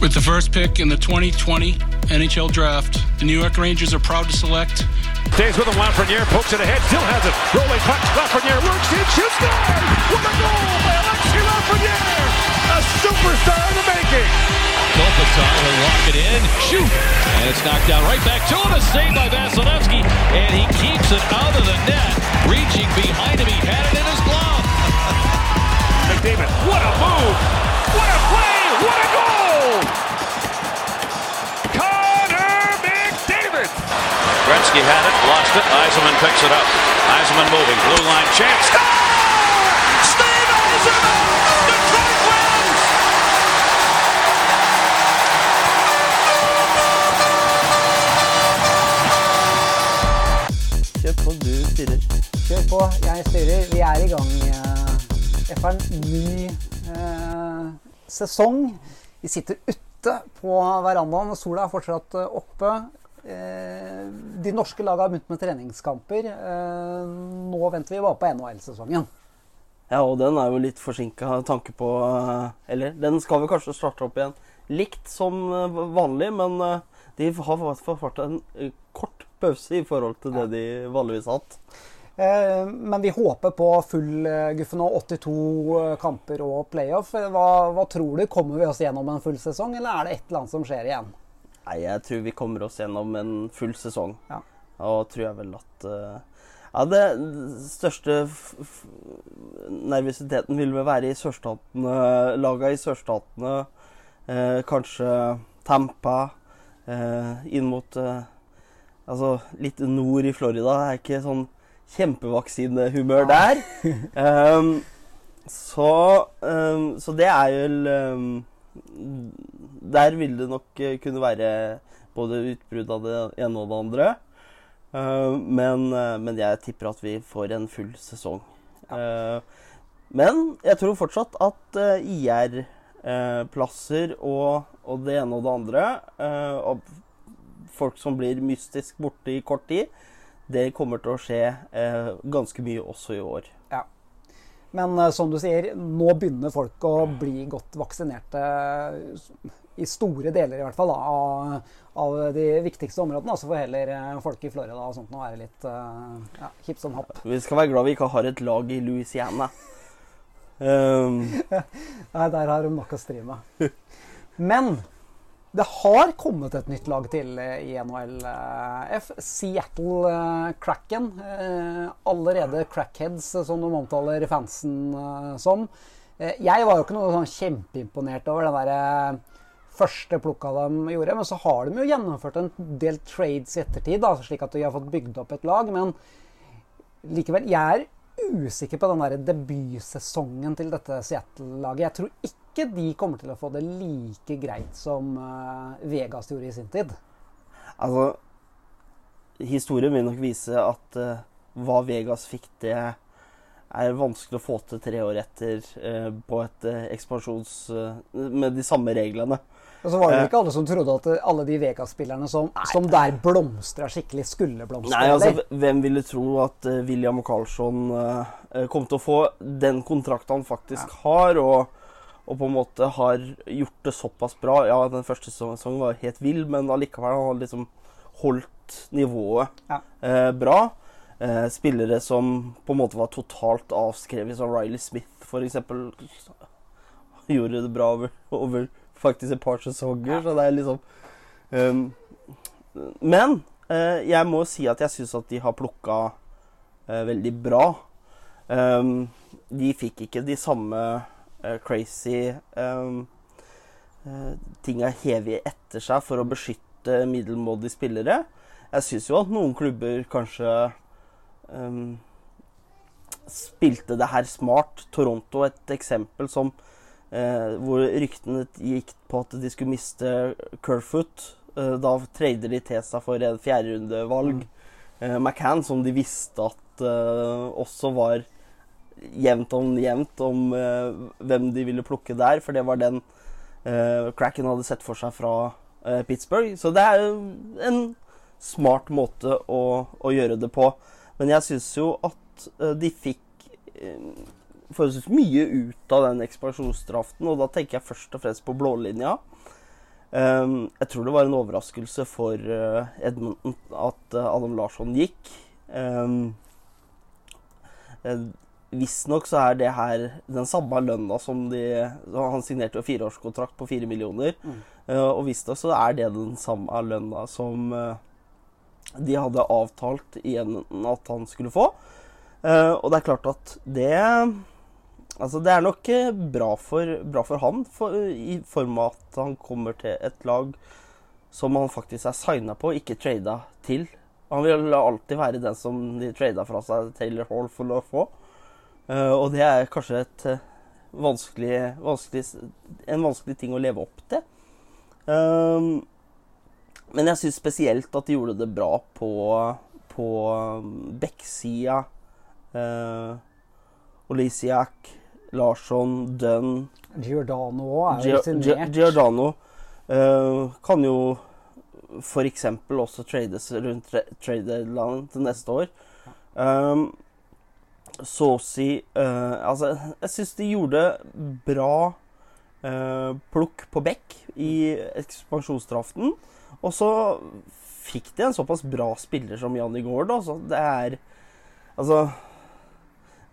With the first pick in the 2020 NHL Draft, the New York Rangers are proud to select. Stays with him, Lafreniere pokes it ahead, still has it. Rolling puck, Lafreniere works in, shoots, score! What a goal by Alexei Lafreniere! A superstar in the making! Kopitar will lock it in, shoot! And it's knocked down right back to him, a save by Vasilevsky, and he keeps it out of the net. Reaching behind him, he had it in his glove. McDavid, what a move! What a play! What a goal! Connor McDavid! Gretzky had it, lost it. Eisenman picks it up. Eisenman moving, blue line chance. Score! Steve Eisenman! Detroit wins! Kjør på, du styrer. Kjør på, jeg styrer. Vi er i gang eh, for en ny sesong. Vi sitter ute på verandaen. Sola er fortsatt eh, oppe. Eh, de norske lagene har begynt med treningskamper. Eh, nå venter vi bare på NHL-sesongen. Ja, og den er jo litt forsinka tanke på Eller den skal vel kanskje starte opp igjen likt som vanlig, men de har fått en kort pause i forhold til det de vanligvis har hatt. Eh, Men vi håper på full eh, guffe nå. 82 kamper og playoff. Hva, hva tror du? Kommer vi oss gjennom en full sesong, eller er det et eller annet som skjer igjen? Nei, jeg tror vi kommer oss gjennom en full sesong. Ja. Og tror jeg vel at eh, Ja, det største nervøsiteten vil vel være i sørstatene, laga i sørstatene. Eh, kanskje Tampa. Eh, inn mot eh, Altså litt nord i Florida. Det er ikke sånn kjempevaksinehumør der. um, så, um, så det er vel um, Der vil det nok eh, kunne være både utbrudd av det ene og det andre. Uh, men, uh, men jeg tipper at vi får en full sesong. Uh, men jeg tror fortsatt at uh, IR-plasser og, og det ene og det andre og folk som blir mystisk borte i kort tid, det kommer til å skje eh, ganske mye også i år. Ja. Men eh, som du sier, nå begynner folk å bli godt vaksinerte i store deler i hvert fall da, av, av de viktigste områdene. Så får heller eh, folk i Florida og sånt nå være litt uh, ja, hipp som happ. Vi skal være glad vi ikke har et lag i Louisiana. Um, Nei, der har de nok å stri med. Men det har kommet et nytt lag til eh, i NHL-F. Seattle Cracken. Eh, allerede crackheads, som de omtaler fansen som. Jeg var jo ikke noe sånn kjempeimponert over den der første plukka de gjorde. Men så har de jo gjennomført en del trades i ettertid, da, slik at de har fått bygd opp et lag. Men likevel, jeg er usikker på den der debutsesongen til dette Seattle-laget. Jeg tror ikke ikke de kommer til å få det like greit som uh, Vegas gjorde i sin tid. Altså Historien vil nok vise at uh, hva Vegas fikk, det er vanskelig å få til tre år etter uh, på et ekspansjons... med de samme reglene. Og så var det jo ikke alle som trodde at alle de Vegas-spillerne som, som, der blomstra skikkelig, skulle blomstre. Nei, altså, Hvem ville tro at William Carlsson kom til å få den kontrakten han faktisk ja. har? og og på en måte har gjort det såpass bra. Ja, den første sesongen var helt vill, men allikevel har han liksom holdt nivået ja. eh, bra. Eh, spillere som på en måte var totalt avskrevet, som Riley Smith f.eks. Gjorde det bra over, over, faktisk et par sesonger, så det er liksom um, Men eh, jeg må si at jeg syns at de har plukka eh, veldig bra. Um, de fikk ikke de samme crazy um, uh, tinga hevet etter seg for å beskytte middelmådige spillere. Jeg syns jo at noen klubber kanskje um, spilte det her smart. Toronto et eksempel som uh, hvor ryktene gikk på at de skulle miste Kerfoot. Uh, da trader de til seg for en fjerderundevalg. Mm. Uh, McCann, som de visste at også var jevnt om jevnt om uh, hvem de ville plukke der, for det var den uh, Cracken hadde sett for seg fra uh, Pittsburgh. Så det er en smart måte å, å gjøre det på. Men jeg syns jo at de fikk forholdsvis mye ut av den ekspansjonsdraften, og da tenker jeg først og fremst på blålinja. Um, jeg tror det var en overraskelse for uh, Edmundton at uh, Adam Larsson gikk. Um, Visstnok så er det her den samme lønna som de Han signerte jo fireårskontrakt på fire millioner. Eh, og visstnok så er det den samme lønna som eh, de hadde avtalt igjen at han skulle få. Eh, og det er klart at det Altså, det er nok bra for, bra for han, for, i form av at han kommer til et lag som han faktisk er signa på, ikke trada til. Han vil alltid være den som de trada fra seg Taylor Hall for å få. Eh, og det er kanskje et eh, vanskelig, vanskelig, en vanskelig ting å leve opp til. Um, men jeg syns spesielt at de gjorde det bra på, på um, Beck-sida. Uh, Olisiak, Larsson, Dunn Giordano er jo rutinert. Giordano uh, kan jo f.eks. også trades rundt tra- trade til neste år. Um, Saucy uh, Altså, jeg syns de gjorde bra uh, plukk på bekk i ekspansjonsdraften. Og så fikk de en såpass bra spiller som Janni da. Så Det er Altså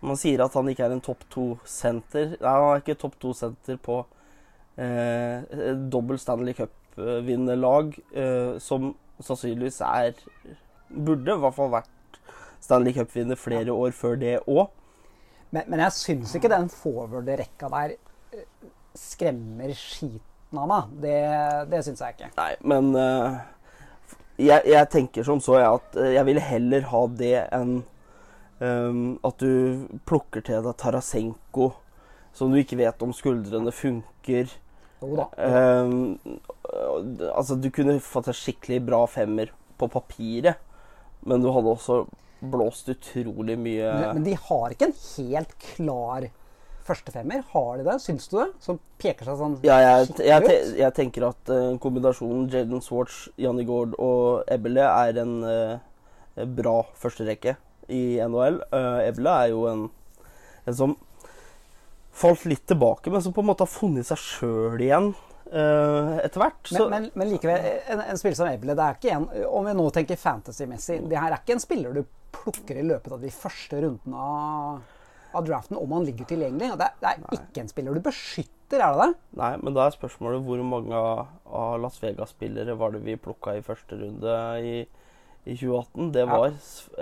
Man sier at han ikke er en topp to-senter. Nei, han er ikke topp to-senter på uh, dobbel dobbelt Stanley Cup-vinnerlag, eh, som sannsynligvis er Burde i hvert fall vært Stanley Cup-vinner flere år før det òg. Men, men jeg syns ikke den forward-rekka der eh, skremmer skiten av meg. Det, det syns jeg ikke. Nei, men uh, jeg, jeg tenker som så jeg at eh, jeg ville heller ha det enn um, at du plukker til deg Tarasenko, som du ikke vet om skuldrene funker. Jo da. Øh, altså, du kunne fått en skikkelig bra femmer på papiret, men du hadde også blåst utrolig mye Men, men de har ikke en helt klar førstefemmer. Har de det? Syns du det? Som peker seg sånn Ja, jeg, jeg, te- jeg tenker at uh, kombinasjonen Jaden Swartz, Janni Gård og Ebbele er en uh, bra førsterekke i NHL. Uh, Ebbele er jo en, en som falt litt tilbake, men som på en måte har funnet seg sjøl igjen Uh, etter hvert. Men, men, men likevel, en, en spiller som Ebele, det er ikke en Om vi nå tenker fantasy-messig, det her er ikke en spiller du plukker i løpet av de første rundene av, av draften om han ligger tilgjengelig. Det det er ikke en spiller du beskytter, er det det? Nei, men da er spørsmålet hvor mange av, Las Vegas-spillere var det vi plukka i første runde i, i 2018? Det var ja.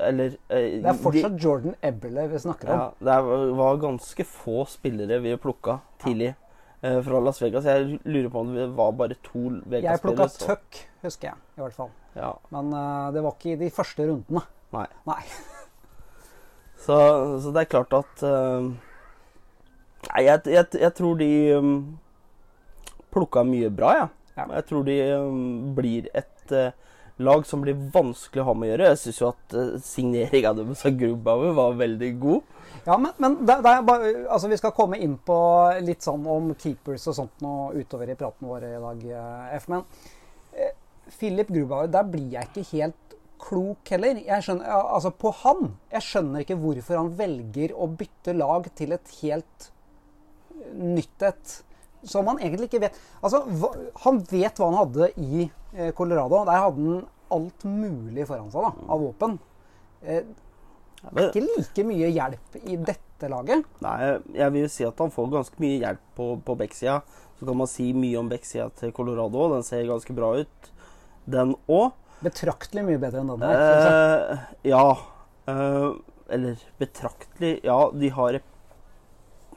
Eller eh, Det er fortsatt Jordan Ebbele vi snakker om. Ja, det var ganske få spillere vi plukka tidlig Ja fra Las Vegas. Jeg lurer på om det var bare to Vegas-spillere. Jeg plukka Tuck, husker jeg. i hvert fall. Ja, Men uh, det var ikke i de første rundene. Nei. Nei. Så, så det er klart at uh, Nei, jeg, jeg, jeg tror de um, plukka mye bra, ja. Ja. Jeg tror de um, blir et uh, lag som blir vanskelig å ha med å gjøre. Jeg syns jo at uh, signeringa deres av Grubauer var veldig god. Ja, men, men det, det bare, altså vi skal komme inn på litt sånn om keepers og sånt nå utover i praten vår i dag, eh, F. Men eh, Philip Grubauer, der blir jeg ikke helt klok heller. Jeg skjønner, altså på han. Jeg skjønner ikke hvorfor han velger å bytte lag til et helt nytt et. Som han egentlig ikke vet. Altså, han vet hva han hadde i eh, Colorado. Der hadde han alt mulig foran seg da, av våpen. Eh, er ikke like mye hjelp i dette laget. nei, jeg vil jo si at han får ganske mye hjelp på, på backsida. Så kan man si mye om backsida til Colorado. Den ser ganske bra ut, den òg. Betraktelig mye bedre enn jeg. Eh, ja. Eh, eller betraktelig Ja, de har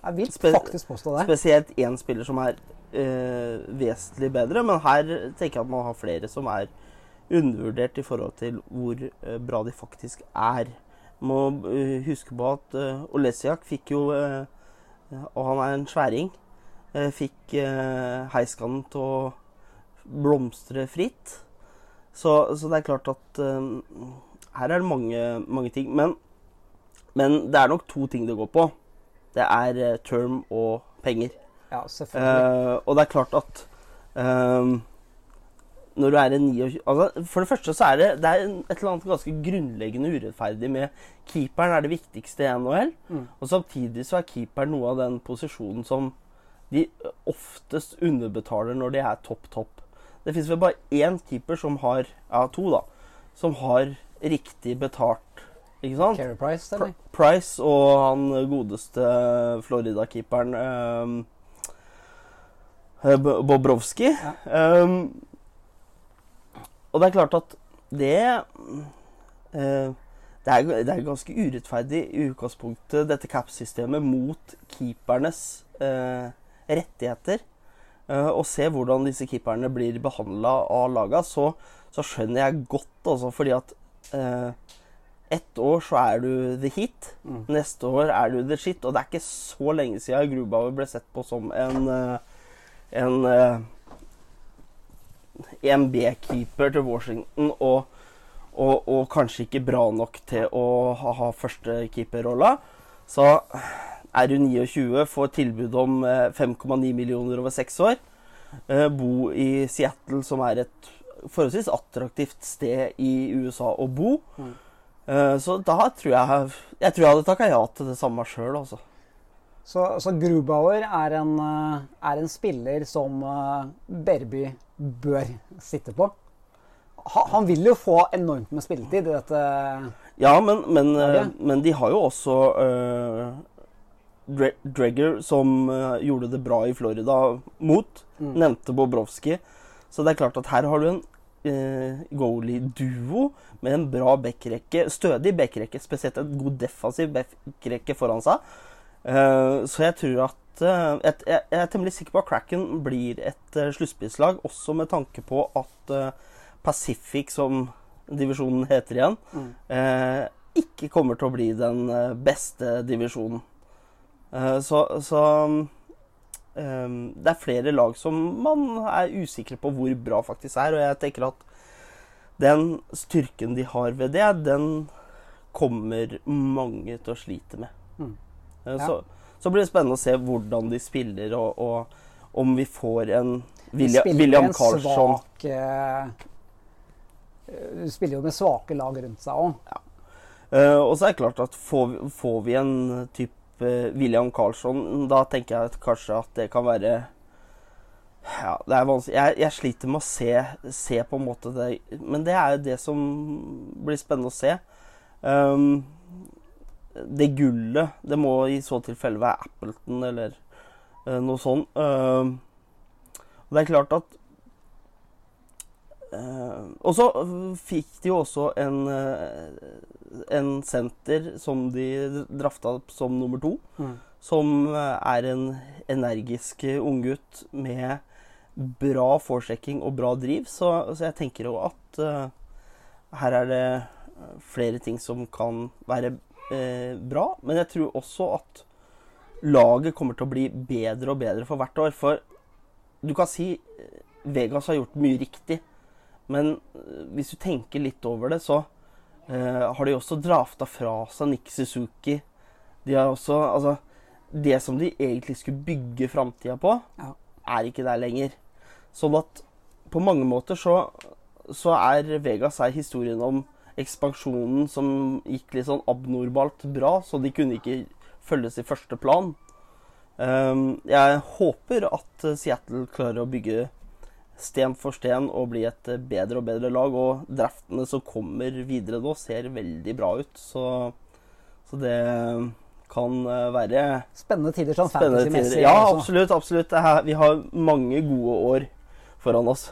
Jeg vil faktisk påstå det. spesielt én spiller som er eh, vesentlig bedre, men her tenker jeg at man har flere som er undervurdert i forhold til hvor eh, bra de faktisk er. Må eh, huske på at uh, Olesiak fikk jo eh, Og han er en sværing. eh, fikk heiskanen til å blomstre fritt. Så, så det er klart at eh, her er det mange, mange ting. Men, men det er nok to ting det går på. Det er eh, term og penger. Ja, selvfølgelig. Uh, og det er klart at ehm, når du er en 29 altså, For det første så er det, det er et eller annet ganske grunnleggende urettferdig med keeperen er det viktigste i NHL. Mm. Og samtidig så er keeperen noe av den posisjonen som de oftest underbetaler når de er topp, topp. Det fins vel bare én keeper som har Ja, to, da. Som har riktig betalt, ikke sant? Carey Price, eller? Price og han godeste Florida-keeperen um, Bobrovsky. Um, og det er klart at det uh, det, er, det er ganske urettferdig i utgangspunktet, dette cap-systemet, mot keepernes eh, rettigheter. Eh, og se hvordan disse keeperne blir behandla av laga, så, så, skjønner jeg godt, altså, fordi at eh, ett år så er du the hit. Mm. Neste år er du the shit. Og det er ikke så lenge siden Grubauer ble sett på som en, eh, en eh, EMB-keeper til Washington og, og, og, kanskje ikke bra nok til å ha, ha førstekeeperrolla. Så er hun 29, får tilbud om 5,9 eh, millioner over seks år. Eh, bo i Seattle, som er et forholdsvis attraktivt sted i USA å bo. Mm. Eh, så da tror jeg Jeg tror jeg hadde takka ja til det samme sjøl, altså. Så, så Grubauer er en, er en, spiller som Berby bør sitte på. Han vil jo få enormt med spilletid i dette. Ja, men, men, men de har jo også Dregger, som uh, gjorde det bra i Florida mot. Mm. Nevnte Bobrovskij. Så det er klart at her har du en uh, goalie-duo med en bra backrekke. Stødig backrekke, spesielt en god defensiv backrekke foran seg. Uh, så jeg tror at uh, jeg, jeg, er temmelig sikker på at Cracken blir et uh, sluttspillslag, også med tanke på at Pacific, som divisjonen heter igjen, mm. ikke kommer til å bli den beste divisjonen. Så, så um, det er flere lag som man er usikre på hvor bra faktisk er, og jeg tenker at den styrken de har ved det, den kommer mange til å slite med. Mm. Ja. Så så blir det spennende å se hvordan de spiller, og, og om vi får en William, William Carlsson uh, Du spiller jo med svake lag rundt seg òg. Ja. Og så er det klart at får, får vi en type William Carlsson, da tenker jeg at kanskje at det kan være ja, det er vanskelig. Jeg, jeg sliter med å se, se, på en måte det Men det er jo det som blir spennende å se. Um, det gullet, det må i så tilfelle være Appleton eller uh, noe sånt. Uh, det er klart at Og så fikk de jo også en, en senter som de drafta som nummer to. Mm. Som er en energisk unggutt med bra forsjekking og bra driv. Så, så jeg tenker jo at her er det flere ting som kan være eh, bra, men jeg tror også at laget kommer til å bli bedre og bedre for hvert år. For du kan si eh, Vegas har gjort mye riktig, men eh, hvis du tenker litt over det, så eh, har de også drafta fra seg Nick Suzuki. De har også Altså, det som de egentlig skulle bygge framtida på, ja. er ikke der lenger. Sånn at på mange måter så, så er Vegas her historien om ekspansjonen som gikk litt sånn abnormalt bra, så de kunne ikke følges i første plan. Um, jeg håper at Seattle klarer å bygge sten for sten og bli et bedre og bedre lag. Og draftene som kommer videre nå, ser veldig bra ut. Så, så det kan være Spennende tider sånn fantasy-messig. Ja, absolutt. absolutt. Vi har mange gode år foran oss.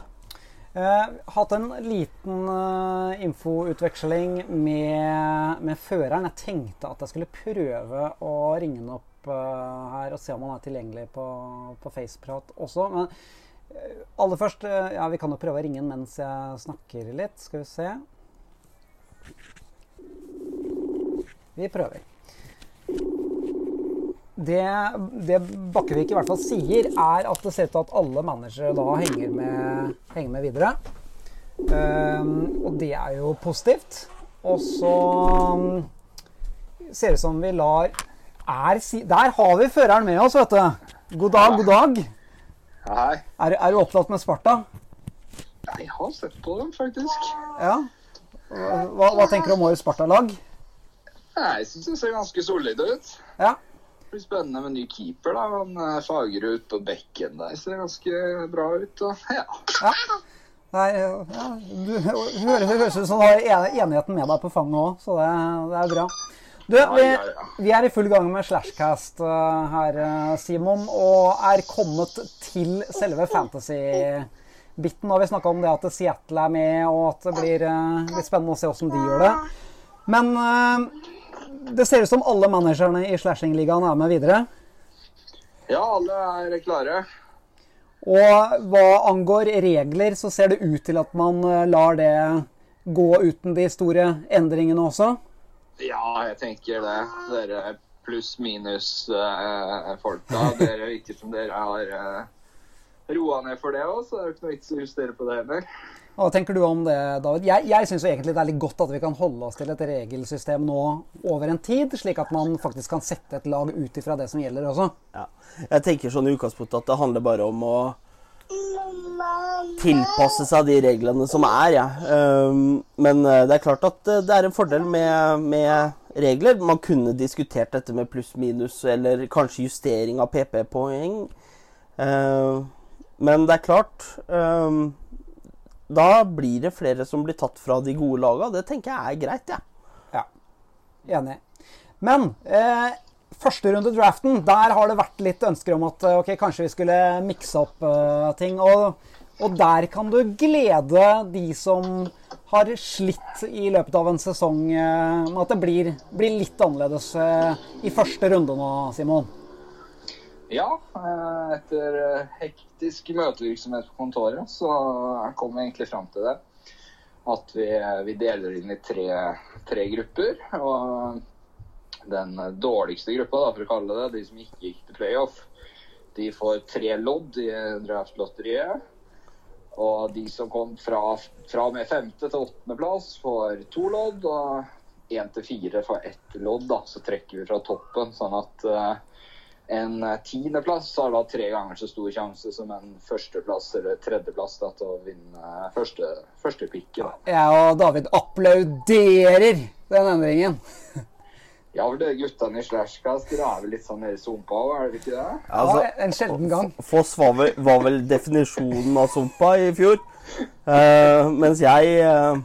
Eh, hatt en liten uh, infoutveksling med, med, føreren. Jeg tenkte at jeg skulle prøve å ringe han opp uh, her og se om han er tilgjengelig på, på FacePrat også. Men aller først Ja, vi kan jo prøve å ringe den mens jeg snakker litt. Skal vi se. Vi prøver det, det, Bakkevik i hvert fall sier, er at det ser ut til at alle managere da henger med, henger med videre. Um, og det er jo positivt. Og så um, ser det ut som vi lar er, Der har vi føreren med oss, vet du. God dag, god dag. Hei. Er, er du opptatt med Sparta? Jeg har sett på dem, faktisk. Ja. Hva, hva tenker du om årets Sparta-lag? Jeg syns det ser ganske solide ut. Ja. Det blir spennende med ny keeper. da. Han eh, Fagerud på bekken der ser ganske bra ut. Og, ja. ja. Er, ja, du hø- hø- høres ut som du har enigheten med deg på fanget òg, så det, det er bra. Du, vi, vi er i full gang med Slashcast eh, her, eh, Simon, og er kommet til selve fantasy-biten. Og vi snakka om det at Seattle er med, og at det blir, eh, blir spennende å se hvordan de gjør det. Men eh, det ser ut som alle managerne i Slashing-ligaen er med videre. Ja, alle er klare. Og hva angår regler, så ser det ut til at man eh, lar det gå uten de store endringene også. Ja, jeg tenker det. Dere pluss-minus-folka. dere virker som dere har uh, roa ned for det òg, så det er jo ikke noe vits å justere på det heller. Hva tenker du om det, David? Jeg, jeg syns egentlig det er litt godt at vi kan holde oss til et regelsystem nå over en tid, slik at man faktisk kan sette et lag ut ifra det som gjelder også. Ja. Jeg tenker sånn i utgangspunktet at det handler bare om å tilpasse seg de reglene som er, ja. Um, men eh, det er klart at eh, det er en fordel med, med regler. Man kunne diskutert dette med pluss-minus, eller kanskje justering av PP-poeng. Uh, men det er klart um, Da blir det flere som blir tatt fra de gode laga. Det tenker jeg er greit, jeg. Ja. Enig. Men eh, første runde draften, der har det vært litt ønsker om at eh, ok, kanskje vi skulle mikse opp uh, ting. Og, og der kan du glede de som har slitt i løpet av en sesong uh, med at det blir, blir litt annerledes uh, i første runde nå, Simon. Ja, etter hektisk møtevirksomhet på kontoret, så kom vi egentlig fram til det. At vi, vi deler inn i tre, tre grupper. Og den dårligste gruppa, da, for å kalle det de som ikke gikk til playoff, de får tre lodd i draftlotteriet. Og de som kom fra, fra og med femte til åttendeplass, får to lodd. Og én til fire får ett lodd, da. Så trekker vi fra toppen. Sånn at uh, en tiendeplass har da tre ganger så stor sjanse som en førsteplass eller tredjeplass da, til å vinne første, første picket. da. Jeg og David applauderer den endringen. Ja, for dere guttene i Slashcast dere er vel litt sånn nede i sumpa òg, er det ikke det? Altså, ja, en sjelden gang. Foss var vel, var vel definisjonen av sumpa i fjor. Uh, mens jeg uh,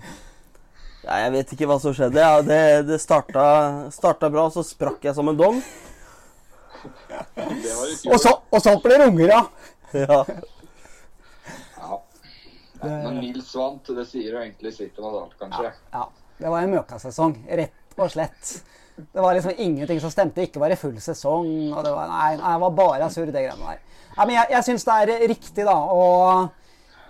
ja, Jeg vet ikke hva som skjedde. Ja, det det starta, starta bra, så sprakk jeg som en dong. Det Og, så, og så blir det unger av. Ja. Ja. Når Nils vant, det sier jo egentlig sitt om alt, kanskje. Ja, det var en møkasesong, rett og slett. Det var liksom ingenting som stemte. Ikke var det full sesong. og Det var, nei, nei, det var bare surr, det greiene der. Nei, men jeg, jeg syns det er riktig da, å,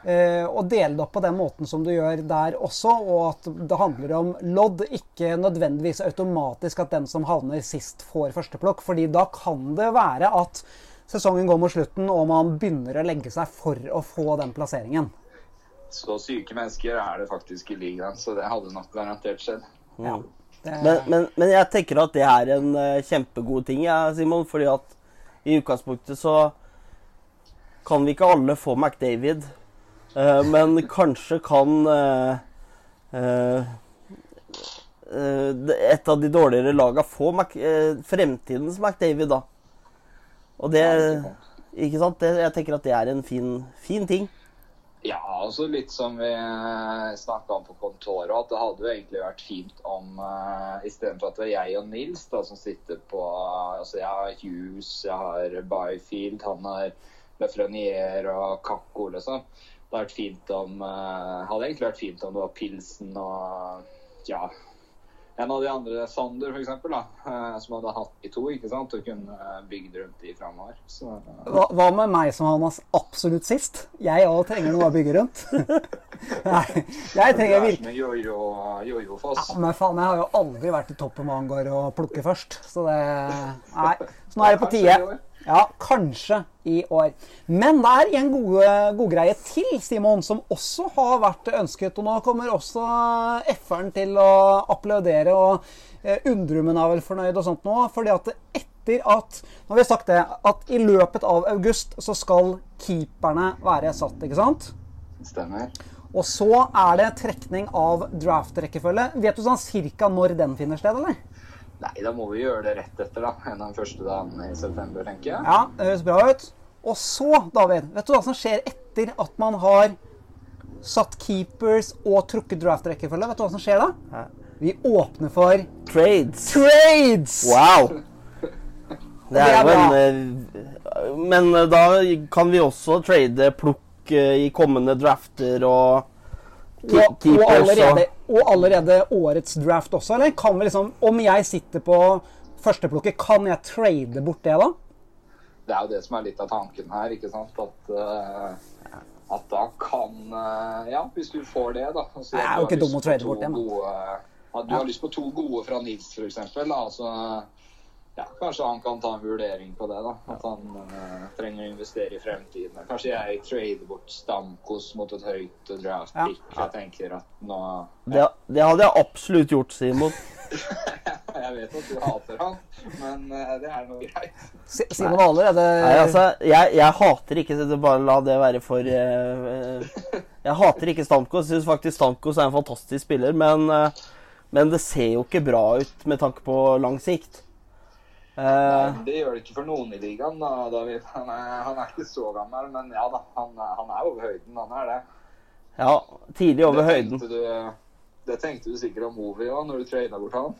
eh, å dele det opp på den måten som du gjør der også, og at det handler om lodd, ikke nødvendigvis automatisk at den som havner sist, får førsteplukk. fordi da kan det være at sesongen går mot slutten, og man begynner å legge seg for å få den plasseringen. Så syke mennesker er det faktisk i ligaen, så det hadde nok garantert skjedd. Ja, det, Men, men, men jeg tenker at det er en uh, kjempegod ting, ja, Simon. fordi at i utgangspunktet så kan vi ikke alle få McDavid. Uh, men kanskje kan uh, eh, eh, et av de dårligere laga få Mac, eh, fremtidens McDavid, da. Og det Ikke sant? Det, jeg tenker at det er en fin, fin ting. Ja, altså litt som vi snakka om på kontoret, at det hadde jo egentlig vært fint om uh, istedenfor at det er jeg og Nils da, som sitter på Altså jeg har Hughes, jeg har Byfield, han har Lefrenier og Kakko, liksom. Det hadde vært fint om uh, Hadde egentlig vært fint om det var Pilsen og ja, en av de andre, Sander f.eks., uh, som hadde hatt de to ikke sant, og kunne eh, bygd rundt de framover. Så eh, Hva, hva med meg som hans absolutt sist? Jeg òg trenger noe å bygge rundt. Nei, jeg trenger er virkelig jojo-foss. ja, Men faen, jeg har jo aldri vært i toppen hva angår å plukke først. Så det Nei. Så nå er det på tide. Ja, kanskje i år. Men det er en god, god til, Simon, som også har vært ønsket. Og nå kommer også F-eren til å applaudere, og eh, Undrumen er vel fornøyd og sånt nå. fordi at etter at Nå har vi sagt det, at i løpet av august så skal keeperne være satt, ikke sant? Stemmer. Og så er det trekning av draft-rekkefølge. Vet du sånn cirka når den finner sted, eller? Nei, da må vi gjøre det rett etter, da. En av de første dagene i september, tenker jeg. Ja, det høres bra ut. Og så, David, vet du hva som skjer etter at man har satt keepers og trukket draft-rekkefølge. Vet du hva som skjer da? Hæ? Vi åpner for Trades. trades! Wow! Det er jo bra. en eh, Men eh, da kan vi også trade plukk eh, i kommende drafter og Og, og, allerede, og allerede årets draft også, eller? Kan vi liksom, om jeg sitter på førsteplukket, kan jeg trade bort det da? Det er jo det som er litt av tanken her, ikke sant? At, uh, at da kan uh, Ja, hvis du får det, da. så Det er jo du ikke lyst å trade bort det, men. gode- At du har lyst på to gode fra Nils, for eksempel. Ja, kanskje han kan ta en vurdering på det. da, At han uh, trenger å investere i fremtiden. Kanskje jeg trader bort Stamkos mot et høyt draft Ja. Jeg tenker at nå det, det hadde jeg absolutt gjort, Simon. Jeg vet at du hater han, men uh, det er noe greit. Si- Simon er det Nei, altså, jeg, jeg hater ikke det Bare la det være for eh, Jeg hater ikke Stamkos. Jeg syns faktisk Stamkos er en fantastisk spiller, men, men det ser jo ikke bra ut med tanke på lang sikt. Eh, Nei, det gjør det ikke for noen i ligaen. da, David. Han er, han er ikke så gammel, men ja da, han, er- han er over høyden. Han er det. ja, tidlig over det høyden. Du, det tenkte du sikkert om Ovi òg, når du trada bort han.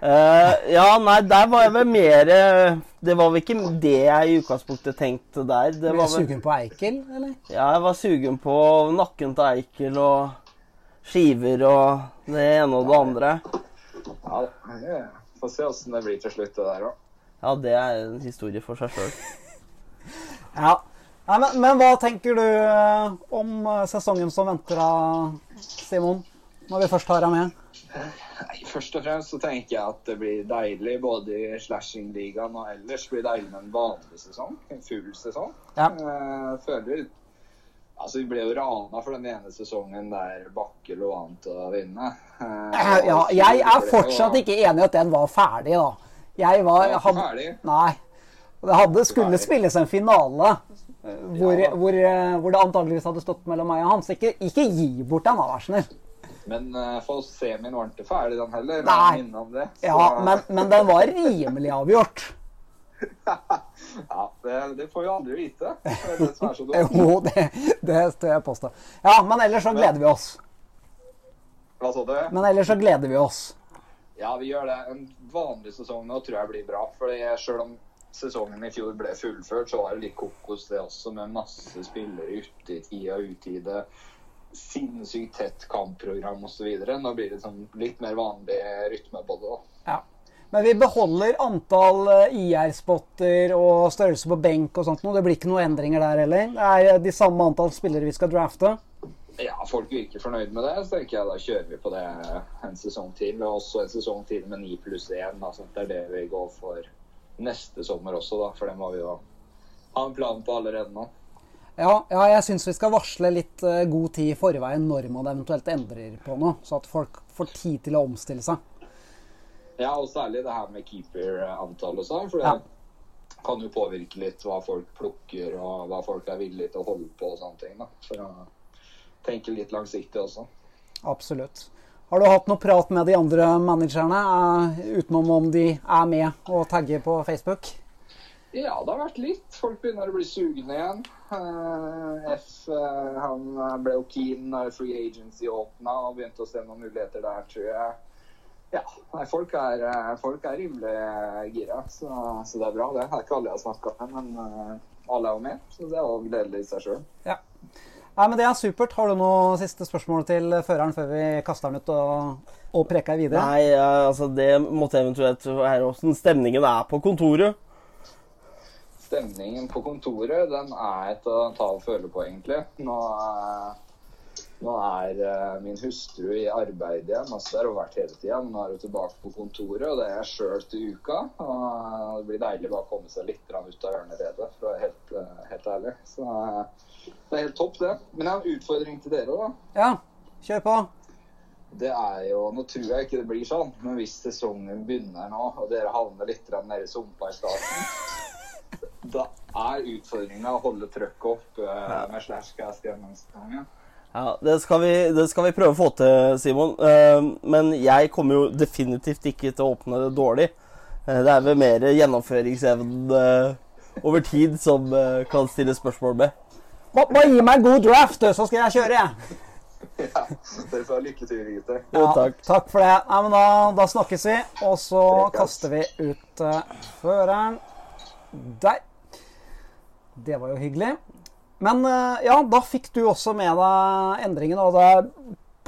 Uh, ja, nei, der var jeg vel mer eh, Det var vel ikke det jeg i utgangspunktet tenkte der. Det var vel, sugen på Eikel, eller? ja, jeg var sugen på nakken til Eikel og skiver og det ene og det andre. Ja, det- Får se åssen det blir til slutt, det der òg. Ja, det er en historie for seg sjøl. Ja. Nei, men, men hva tenker du eh, om eh, sesongen som venter da, Simon? Når vi først har deg med. Først og fremst så tenker jeg at det blir deilig både i slashing-ligaen og ellers. blir deilig med en vanlig sesong. En full sesong. Ja. Jeg føler Altså, Vi ble jo rana for den ene sesongen der Bakke lå an til å vinne. Eh, Ja, jeg er fortsatt ikke enig i at den var ferdig, da. Jeg var, var ferdig. Nei. Det hadde, skulle spilles en finale eh, hvor, Ja. hvor, eh, hvor det antageligvis hadde stått mellom meg og han. Så ikke, ikke gi bort den, da, vær snill. Men uh, for semien var ikke ferdig, den heller. Nei. Det. Ja, men, men den var rimelig avgjort. ja, det, det får vi aldri vite. Det er det som er så dumt. Jo, det, det jeg påstå. Ja, men ellers så gleder vi oss. Hva sa du? Men ellers så gleder vi oss. Ja, vi gjør det. En vanlig sesong nå tror jeg blir bra. For selv om sesongen i fjor ble fullført, så var det litt kokos det også, med masse spillere ute i tida og utide. Sinnssykt tett kampprogram osv. Nå blir det sånn litt mer vanlig rytme på det. da. Ja. Men vi beholder antall eh, IR-spotter og størrelse på benk og sånt noe. Det blir ikke noen endringer der heller. Det er de samme antall spillere vi skal drafte. Ja, folk virker fornøyd med det, så tenker jeg da kjører vi på det en sesong til. Og også en sesong til med 9 pluss 1. Altså, det er det vi går for neste sommer også, da. For det må vi jo ha en plan på allerede nå. Ja, ja jeg syns vi skal varsle litt eh, god tid i forveien når man eventuelt endrer på noe, så at folk får tid til å omstille seg. Ja, og særlig det her med keeper-antall og sånn. For det Ja. kan jo påvirke litt hva folk plukker, og hva folk er villige til å holde på og sånne ting. da. For å tenke litt langsiktig også. Absolutt. Har du hatt noe prat med de andre managerne, eh, utenom om de er med og tagger på Facebook? Ja, det har vært litt. Folk begynner å bli sugne igjen. Eh, F eh, han ble jo keen når Free Agency åpna og begynte å se noen muligheter der, tror jeg. Ja, nei, folk er, eh, folk er rimelig gira, så, så det er bra. Det er ikke alle jeg har snakka med, men eh, alle er jo med. Så det er jo gledelig i seg sjøl. Ja. Nei, men Det er supert. Har du noe siste spørsmål til føreren før vi kaster den ut og, og preker videre? Nei, eh, altså det måtte eventuelt være åssen stemningen er på kontoret. Stemningen på kontoret den er til å ta og føle på, egentlig. Nå, eh, nå er eh, min hustru i arbeid igjen. altså Der har hun vært hele tida. Nå er hun tilbake på kontoret, og det er jeg sjøl til uka. Og eh, det blir deilig bare å komme seg litt ut av ørneredet, for å være helt, eh, helt ærlig. Så det er helt topp, det. Men jeg har en utfordring til dere, da. Ja, kjør på. Det er jo, Nå tror jeg ikke det blir sånn, men hvis sesongen begynner nå, og dere havner litt nede i sumpa i starten, da er utfordringa å holde trøkket opp eh, med slashcast gjennom sesongen. Ja, det skal, vi, det skal vi prøve å få til, Simon. Eh, men jeg kommer jo definitivt ikke til å åpne det dårlig. Eh, det er vel mer gjennomføringsevnen eh, over tid som kan stille spørsmål med. Ba- Bare gi meg en god draft, så skal jeg kjøre, jeg. Ja, dere får ha lykke til, gutter. Jo, takk. Takk for det. Ja, men da, da snakkes vi, og så kaster vi ut føreren. Der. Det var jo hyggelig. Men eh, ja, da fikk du også med deg endringen, og det er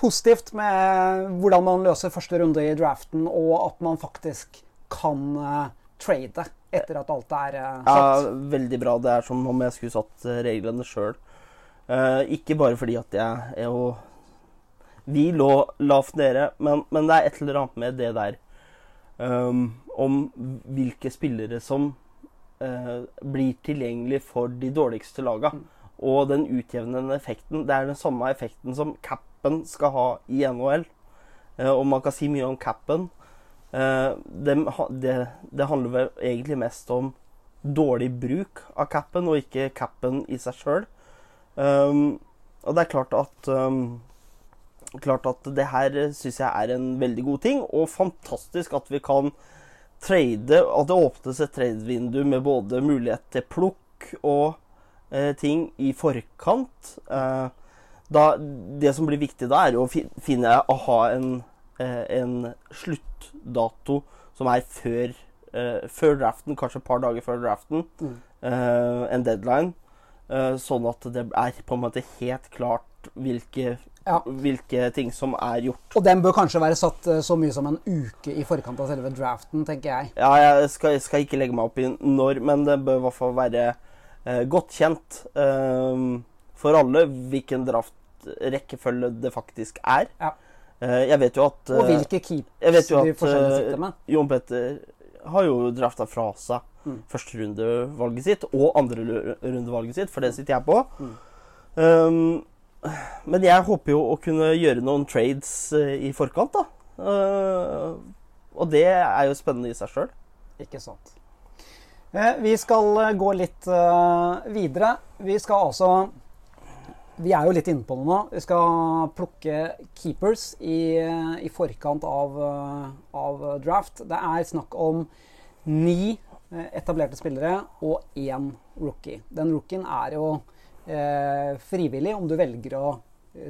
positivt med hvordan man løser første runde i draften, og at man faktisk kan eh, trade etter at alt er satt. Ja, veldig bra. Det er som om jeg skulle satt eh, reglene sjøl. ikke bare fordi at jeg er jo Vi lå lavt nede, men, men det er et eller annet med det der um, om hvilke spillere som eh, blir tilgjengelig for de dårligste laga. Og den utjevnende effekten. Det er den samme effekten som capen skal ha i NHL. Eh, og man kan si mye om capen. Det, det, det handler vel egentlig mest om dårlig bruk av capen, og ikke capen i seg sjøl. Um, og det er klart at um, Klart at det her syns jeg er en veldig god ting, og fantastisk at vi kan trade At det åpnes et tradevindu med både mulighet til plukk og eh, ting i forkant. Eh, da, det som blir viktig da, er å finne å ha en, eh, en sluttdato som er før, eh, før draften, kanskje et par dager før draften. Mm. en deadline. eh, sånn at det er på en måte helt klart hvilke, Ja. hvilke ting som er gjort. Og den bør kanskje være satt eh, så mye som en uke i forkant av selve draften, tenker jeg. Ja, jeg skal, jeg skal ikke legge meg opp i når, men det bør i hvert fall være eh, godt kjent eh, for alle hvilken draft-rekkefølge det faktisk er. Ja. Eh, jeg vet jo at Og eh, hvilke keeps du de forskjellige eh, sitter med. Jon Petter har jo drafta fra seg Mm. førsterundevalget sitt og andrerundevalget sitt, for det sitter jeg på. Mm. Um, men jeg håper jo å kunne gjøre noen trades eh, i forkant, da. Uh, og det er jo spennende i seg sjøl. Ikke sant. Eh, Vi skal eh, gå litt eh, videre. Vi skal altså Vi er jo litt inne på det nå. Vi skal plukke keepers i, i forkant av, av draft. Det er snakk om ni etablerte spillere og én rookie. Den rookien er jo eh, frivillig om du velger å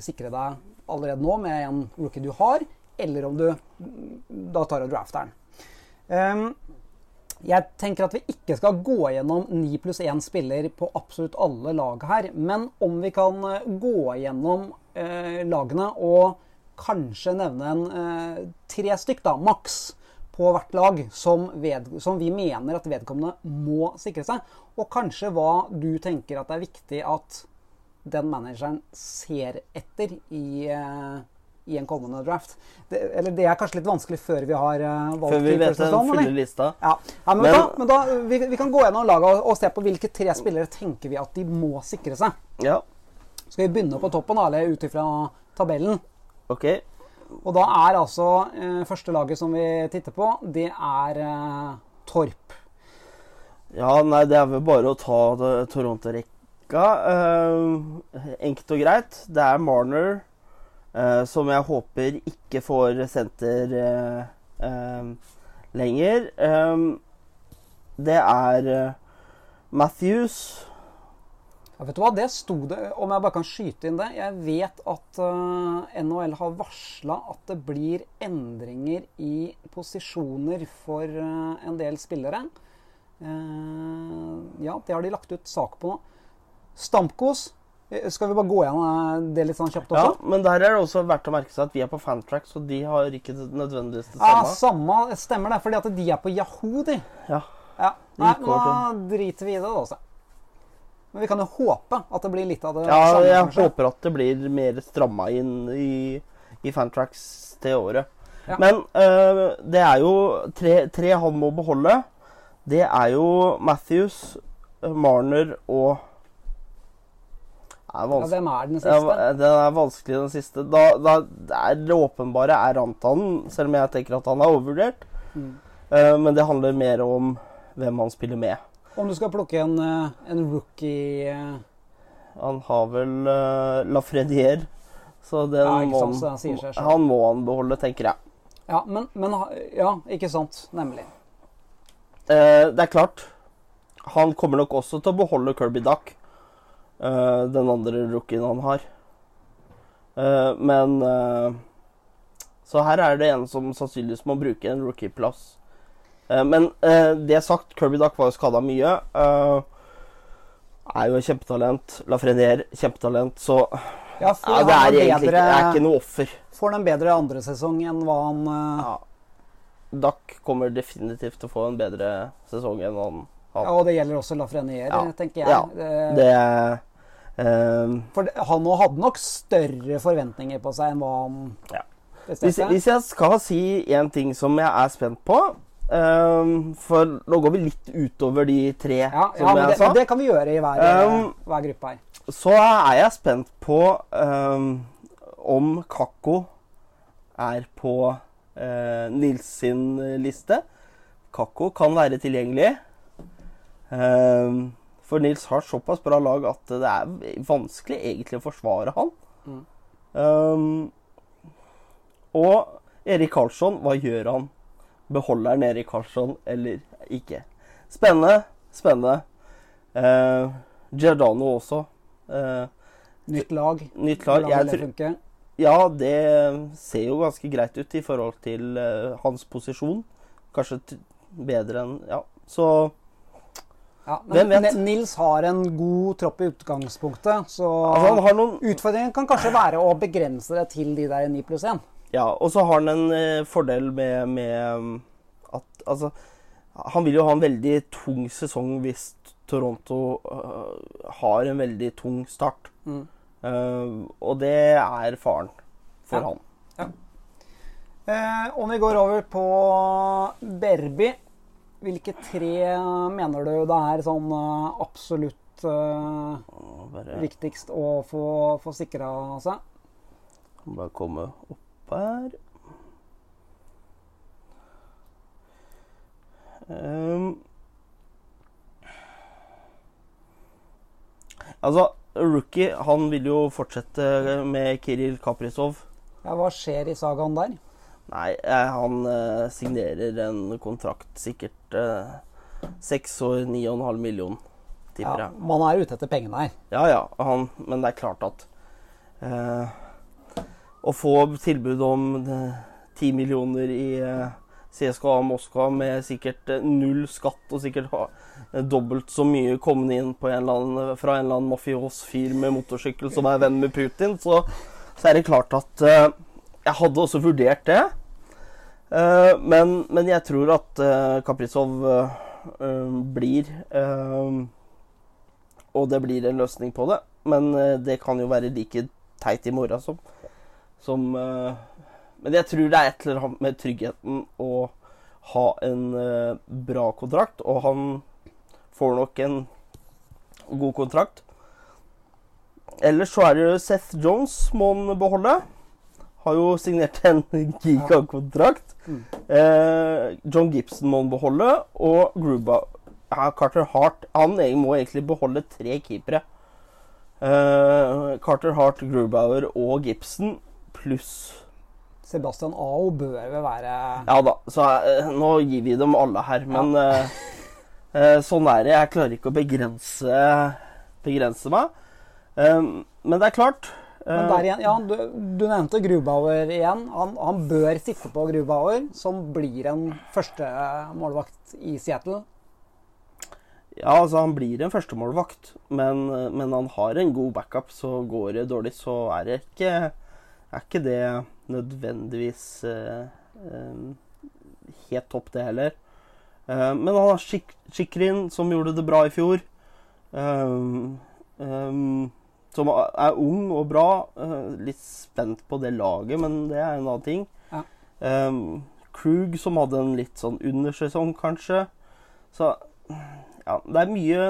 sikre deg allerede nå med en rookie du har, eller om du mm, da tar og drafter den. Um, jeg tenker at vi ikke skal gå gjennom 9 pluss 1 spiller på absolutt alle lag her, men om vi kan eh, gå gjennom eh, lagene og kanskje nevne en eh, tre stykk, da, maks, på hvert lag som, ved, som vi mener at vedkommende må sikre seg. Og kanskje hva du tenker at det er viktig at den manageren ser etter i, eh, i en kommende draft. Det, eller det er kanskje litt vanskelig før vi har uh, valgt Før vi vet den fulle lista. Ja, ja men, Men- da, men da vi, vi kan gå gjennom laget og, og se på hvilke tre spillere tenker vi at de må sikre seg. Ja, Skal vi begynne på toppen, da, eller ut ifra tabellen? OK. Og da er altså uh, første laget som vi titter på, det er uh, Torp. Ja, nei, det er vel bare å ta Toronto-rekka. Enkelt og greit. Det er Marner, som jeg håper ikke får senter eh, eh, lenger. Eh, det er eh, Matthews. Ja, vet du hva, det sto det, om jeg bare kan skyte inn det. Jeg vet at uh, NHL har varsla at det blir endringer i posisjoner for uh, en del spillere. Uh, ja, det har de lagt ut sak på nå. Stamkos. Eh, Skal vi bare gå gjennom eh, det litt sånn kjapt Ja, men der er det også verdt å merke seg at vi er på Fantrack, så de har ikke nødvendigvis det Ja, samme. samme stemmer det, fordi at de er på Yahoo, de. Ja. Ja, Nei, nå driter vi i det, da. også. Men vi kan jo håpe at det blir litt av det Ja, samme, jeg kanskje. håper at det blir mer stramma inn i, i Fantrax til året. Ja. Men øh, det er jo tre, tre han må beholde. Det er jo Matthews, Marner og er Ja, hvem er den Ja, siste? den er vanskelig, den siste. Da, da, det, er det åpenbare er Rantanen, selv om jeg tenker at han er overvurdert. Mm. Uh, men det handler mer om hvem han spiller med. Om du skal plukke en, eh, en rookie uh... Han har vel uh, Lafredier, så den Ja, må sant, så han, han han må han beholde, tenker jeg. Ja, men, men Ja, ikke sant. Nemlig. Uh, det er klart, han kommer nok også til å beholde Kirby Duck. Eh, den andre rookien han har. Uh, men uh, Så her er det en som sannsynligvis må bruke en rookie-plass. Eh, men det sagt, Kirby Duck var jo skada mye. er jo en kjempetalent. Lafrenier, kjempetalent. Så Ja, ja, det er en egentlig ikke, det er ikke noe offer. Får han en bedre andre sesong enn hva han Ja. Duck kommer definitivt til å få en bedre sesong enn han Ja, og det gjelder også Lafreniere, Ja. tenker jeg. Ja, det... Det For han òg hadde nok større forventninger på seg enn hva han Ja. hvis, hvis jeg skal si en ting som jeg er spent på um, For nå går vi litt utover de tre, ja, som ja, jeg det, sa. det kan vi gjøre i hver, Um, hver gruppe her. Så er jeg spent på um, om Kakko er på uh, Nils sin liste. Kakko kan være tilgjengelig. Eh, for Nils har såpass bra lag at det er vanskelig egentlig å forsvare han. Mm. Um, og Erik Karlsson, hva gjør han? Beholder han Erik Karlsson eller ikke? Spennende. Spennende. Uh, Giordano også. Uh, Nytt lag. nytt lag. Jeg tror, ja, det ser jo ganske greit ut i forhold til uh, hans posisjon. Kanskje bedre enn Ja, så Ja, men? Nils har en god tropp i utgangspunktet, så altså, han har noen utfordringen kan kanskje være å begrense det til de der 9 pluss 1. Ja, og så har han en eh, fordel med, med um, at Altså, han vil jo ha en veldig tung sesong hvis Toronto uh, har en veldig tung start. Mm. Uh, og det er faren for Ja. han. Eh, om vi går over på Berby, hvilke tre mener du det er sånn eh, absolutt uh, Bare, viktigst å få, få sikra seg? bare komme opp her. Um, altså, Rookie han vil jo fortsette med Kiril Kaprizov. Ja, hva skjer i sagaen der? Nei, eh, han eh, signerer en kontrakt sikkert eh, seks år, ni og en halv million, tipper Ja, man er ute etter pengene her. Ja, ja, han, men det er klart at eh, Å få tilbud om ti millioner i eh, CSKA Moskva med sikkert null skatt og sikkert ha, dobbelt så mye kommende inn på en annen, fra en eller annen mafios fyr med motorsykkel som er venn med Putin, så, så er det klart at eh, jeg hadde også vurdert det. Eh, men, men jeg tror at uh, Kaprizov eh, eh, blir eh, og det blir en løsning på det. Men eh, det kan jo være like teit i morgen som, som eh, Men jeg tror det er et eller annet med tryggheten å ha en eh, bra kontrakt, og han får nok en god kontrakt. Ellers så er det Seth Jones må han beholde. Har jo signert en gigakontrakt. Eh, John Gibson må han beholde, og Gruba ja, Carter Hart Han må egentlig beholde tre keepere. Eh, Carter Hart, Grubauer og Gibson pluss Sebastian Ao bør vel være Ja da, så eh, nå gir vi dem alle her, men ja. eh, sånn er det. Jeg klarer ikke å begrense, begrense meg. Eh, men det er klart Men eh, der igjen, ja, du, du nevnte Grubauer igjen. Han, han bør sitte på Grubauer, som blir en førstemålvakt i Seattle. Ja, altså han blir en førstemålvakt, men, men han har en god backup. Så går det dårlig, så er det ikke, er ikke det nødvendigvis eh, eh, helt topp, det heller. Eh, men han har Shik Shikrin, som gjorde det bra i fjor. Um, um, som er ung og bra. Eh, litt spent på det laget, men det er en annen ting. Ja. Um, Krug, som hadde en litt sånn undersesong, kanskje. Så ja, det er mye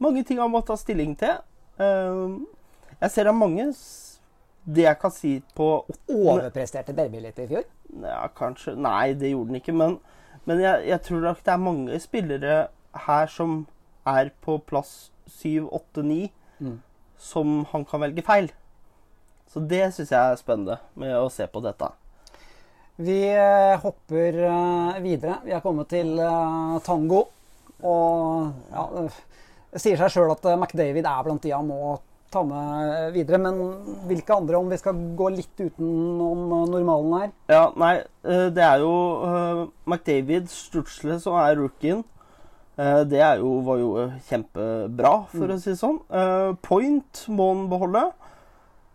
mange ting han må ta stilling til. Um, jeg ser det er mange Det jeg kan si på åttende Overpresterte Berby litt i fjor. ja, kanskje Nei, det gjorde den ikke. Men, men jeg, jeg tror nok det er mange spillere her som er på plass 7, 8, 9, Mm. Som han kan velge feil. Så det syns jeg er spennende med å se på dette. Vi eh, hopper eh, videre. Vi er kommet til eh, tango. Og ja, Det sier seg sjøl at McDavid er blant de han må ta med videre. Men hvilke andre, om vi skal gå litt utenom normalen her? Ja, nei, det er jo McDavid, Stutzle, som er rookien. Eh, Det er jo, var jo eh, kjempebra, for å si det sånn. Eh, Point må han beholde.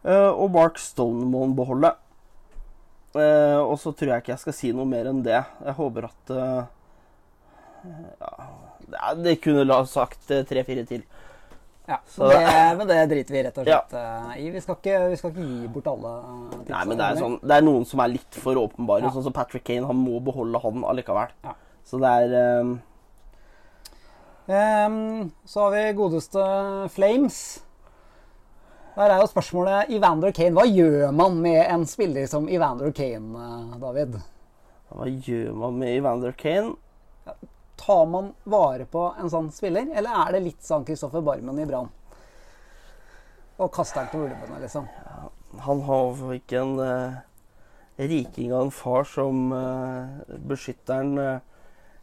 eh, Og Mark Stone må han beholde. Eh, Og så tror jeg ikke jeg skal si noe mer enn det. Jeg håper at ja, det- kunne la sagt tre-fire til. Ja, Så- det, Men det driter vi rett og slett ja. i. Vi skal, ikke, vi skal ikke gi bort alle tipsene. Nei, men det er, sånn, det er noen som er litt for åpenbare. Ja. Sånn som Patrick Kane. Han må beholde han allikevel. Ja. Så det er eh, Ehm, så har vi godeste Flames. Der er jo spørsmålet Evander Kane. Hva gjør man med en spiller som Evander Kane, eh, David? Hva gjør man med Evander Kane? Tar man vare på en sånn spiller, eller er det litt sånn Kristoffer Barmen i Brann? Og kaster den til ulvene, liksom. Han har ikke en uh, riking av en far som eh, beskytter han eh,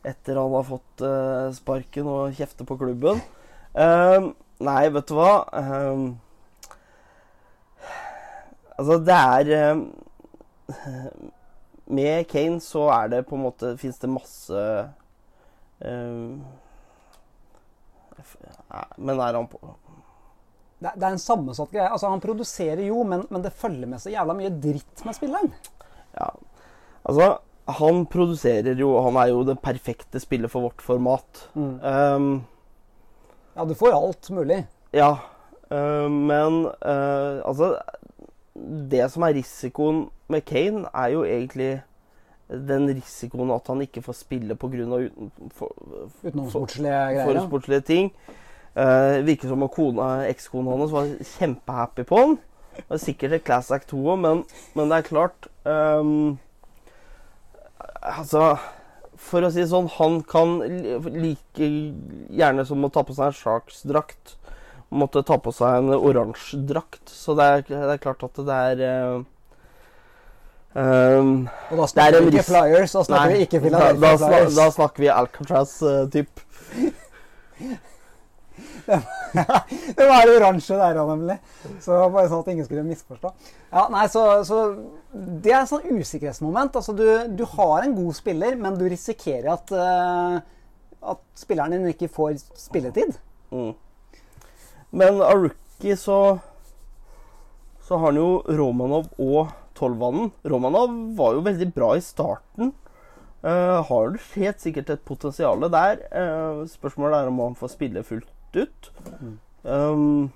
etter han har fått eh, sparken og kjefter på klubben. Eh, nei, vet du hva? Eh, altså, det er eh, Med Kane så er det på en måte Fins det masse Men er han på Det, det er en sammensatt greie. Altså, Han produserer jo, men, men det følger med så jævla mye dritt med spilleren. Ja, altså Han produserer jo Han er jo det perfekte spillet for vårt format. Um, Ja, du får alt mulig. ja, uh, men uh, altså Det som er risikoen med Kane, er jo egentlig den risikoen at han ikke får spille pga. Uten, Utenomsportslige greier. forsportslige ting. Uh, virker som at kona, ekskona hans var kjempehappy på han. Det var sikkert et Class Act 2 òg, men, men det er klart um, Altså, for å si det sånn, han kan like gjerne som å ta på seg en Sharks-drakt, måtte ta på seg en oransje drakt. Så det er, det er klart at det er uh, um, Og da er snakker vi ikke Flyers, da snakker Nei, vi ikke da, Philadelphia da, Flyers. da snakker vi Alcatraz-typ. det var det oransje der òg, nemlig. Så bare sånn at ingen skulle misforstå. Ja, nei, så, så Det er et sånn usikkerhetsmoment. Altså, du, du har en god spiller, men du risikerer at, uh, at spilleren din ikke får spilletid. Mm. Men av rookie så Så har han jo Romanov og Tolvanen. Romanov var jo veldig bra i starten. Uh, har helt sikkert et potensial der. Uh, spørsmålet er om han får spille fullt ut. Um,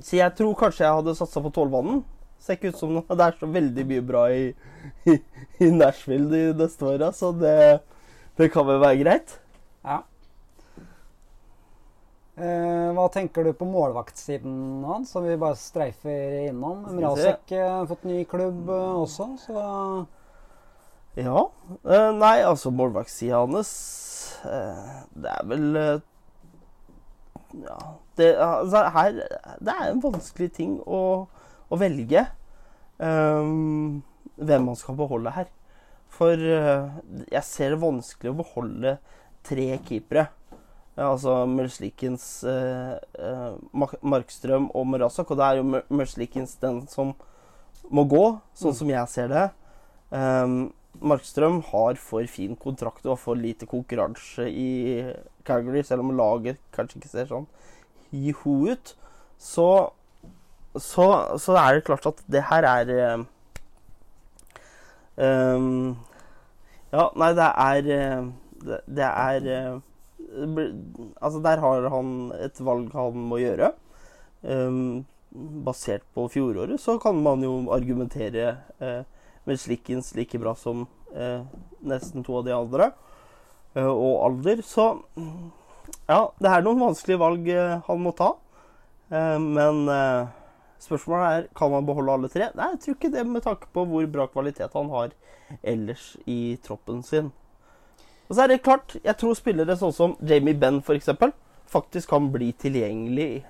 så jeg tror kanskje jeg hadde satsa på Tolvanen. Ser ikke ut som noe. det er så veldig mye bra i, i, i Nashville de neste åra, så det, det kan vel være greit. Ja. Eh, hva tenker du på målvaktsiden hans, som vi bare streifer innom? Mrazek eh, har fått ny klubb eh, også, så Ja. eh, nei, altså målvaktsida hans eh, Det er vel eh, Ja. Det, altså, her, det er en vanskelig ting å, å velge um, hvem man skal beholde her. For uh, jeg ser det vanskelig å beholde tre keepere. Ja, altså Merslikins, uh, Markstrøm og Morazak. Og det er jo Mer- den som må gå, sånn som jeg ser det. Um, Markstrøm har for fin kontrakt og for lite konkurranse i Calgary, selv om laget kanskje ikke ser sånn jiho ut. Så, så, så er det klart at det her er um, Ja, nei, det er Det, det er eh, Altså, der har han et valg han må gjøre. Um, basert på fjoråret så kan man jo argumentere eh, med Slikkens like bra som eh, nesten to av de andre. Eh, og alder. Så ja, det er noen vanskelige valg eh, han må ta. Eh, men eh, spørsmålet er kan han beholde alle tre. Nei, jeg tror ikke det med tanke på hvor bra kvalitet han har ellers i troppen sin. Og så er det klart, jeg tror spillere sånn som Jamie Benn f.eks. faktisk kan bli tilgjengelig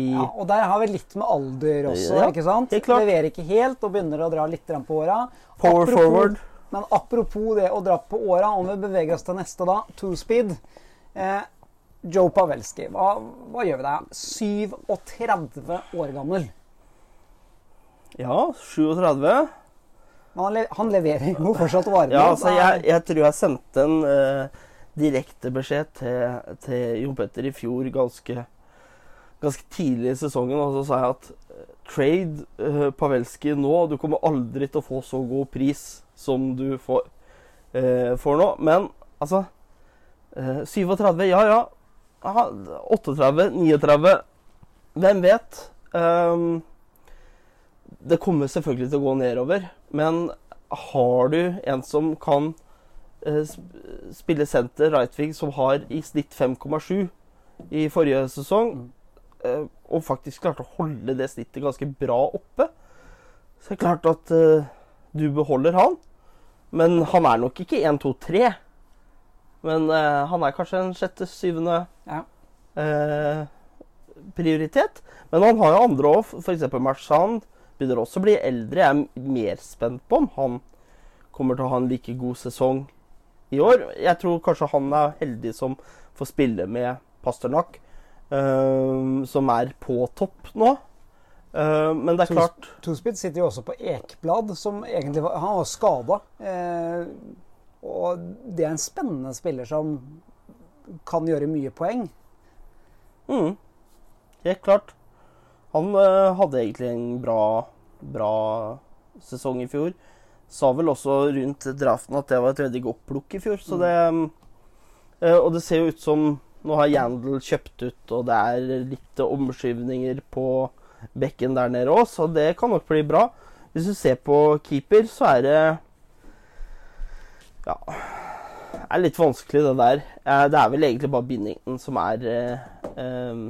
i Ja, og der har vi litt med alder også, Ja, ikke sant? helt klart. Leverer ikke helt og begynner å dra litt på åra. Power Apropos- forward. Men apropos det å dra på åra, om vi beveger oss til neste da, two speed. Eh, Joe Pavelski, hva, hva gjør vi der? 37 år gammel. Ja, 37. Men han, le han leverer jo fortsatt varme. Ja, altså, jeg, jeg tror jeg sendte en uh, direktebeskjed til, til Jon Petter i fjor ganske, ganske tidlig i sesongen, og så sa jeg at eh, trade uh, Pavelski nå. Du kommer aldri til å få så god pris som du får, uh, får nå. Men altså 37, ja ja. Aha, 38, 39 Hvem vet? Um, det kommer selvfølgelig til å gå nedover, men har du en som kan uh, spille senter, Rightwing, som har i snitt 5,7 i forrige sesong, uh, og faktisk klarte å holde det snittet ganske bra oppe, så det er klart at uh, du beholder han. Men han er nok ikke 1, 2, 3. Men han er kanskje en sjette, syvende ja. prioritet. Men han har jo andre òg, f.eks. Marchand begynner også å bli eldre. Jeg er mer spent på om han kommer til å ha en like god sesong i år. Jeg tror kanskje han er heldig som får spille med Pasternak, uh, som er på topp nå. Uh, men det er klart Tospeed sitter jo også på Ekblad, som egentlig var, han var skada. Uh, og det er en spennende spiller som kan gjøre mye poeng. Mm. Helt klart. Han uh, hadde egentlig en bra, bra sesong i fjor. Sa vel også rundt draften at det var et veldig godt plukk i fjor. Så det, uh, og det ser jo ut som nå har Yandel kjøpt ut, og det er litt omskyvninger på bekken der nede òg, så det kan nok bli bra. Hvis du ser på keeper, så er det Ja Det er litt vanskelig, det der. Det er vel egentlig bare Binnington som er um,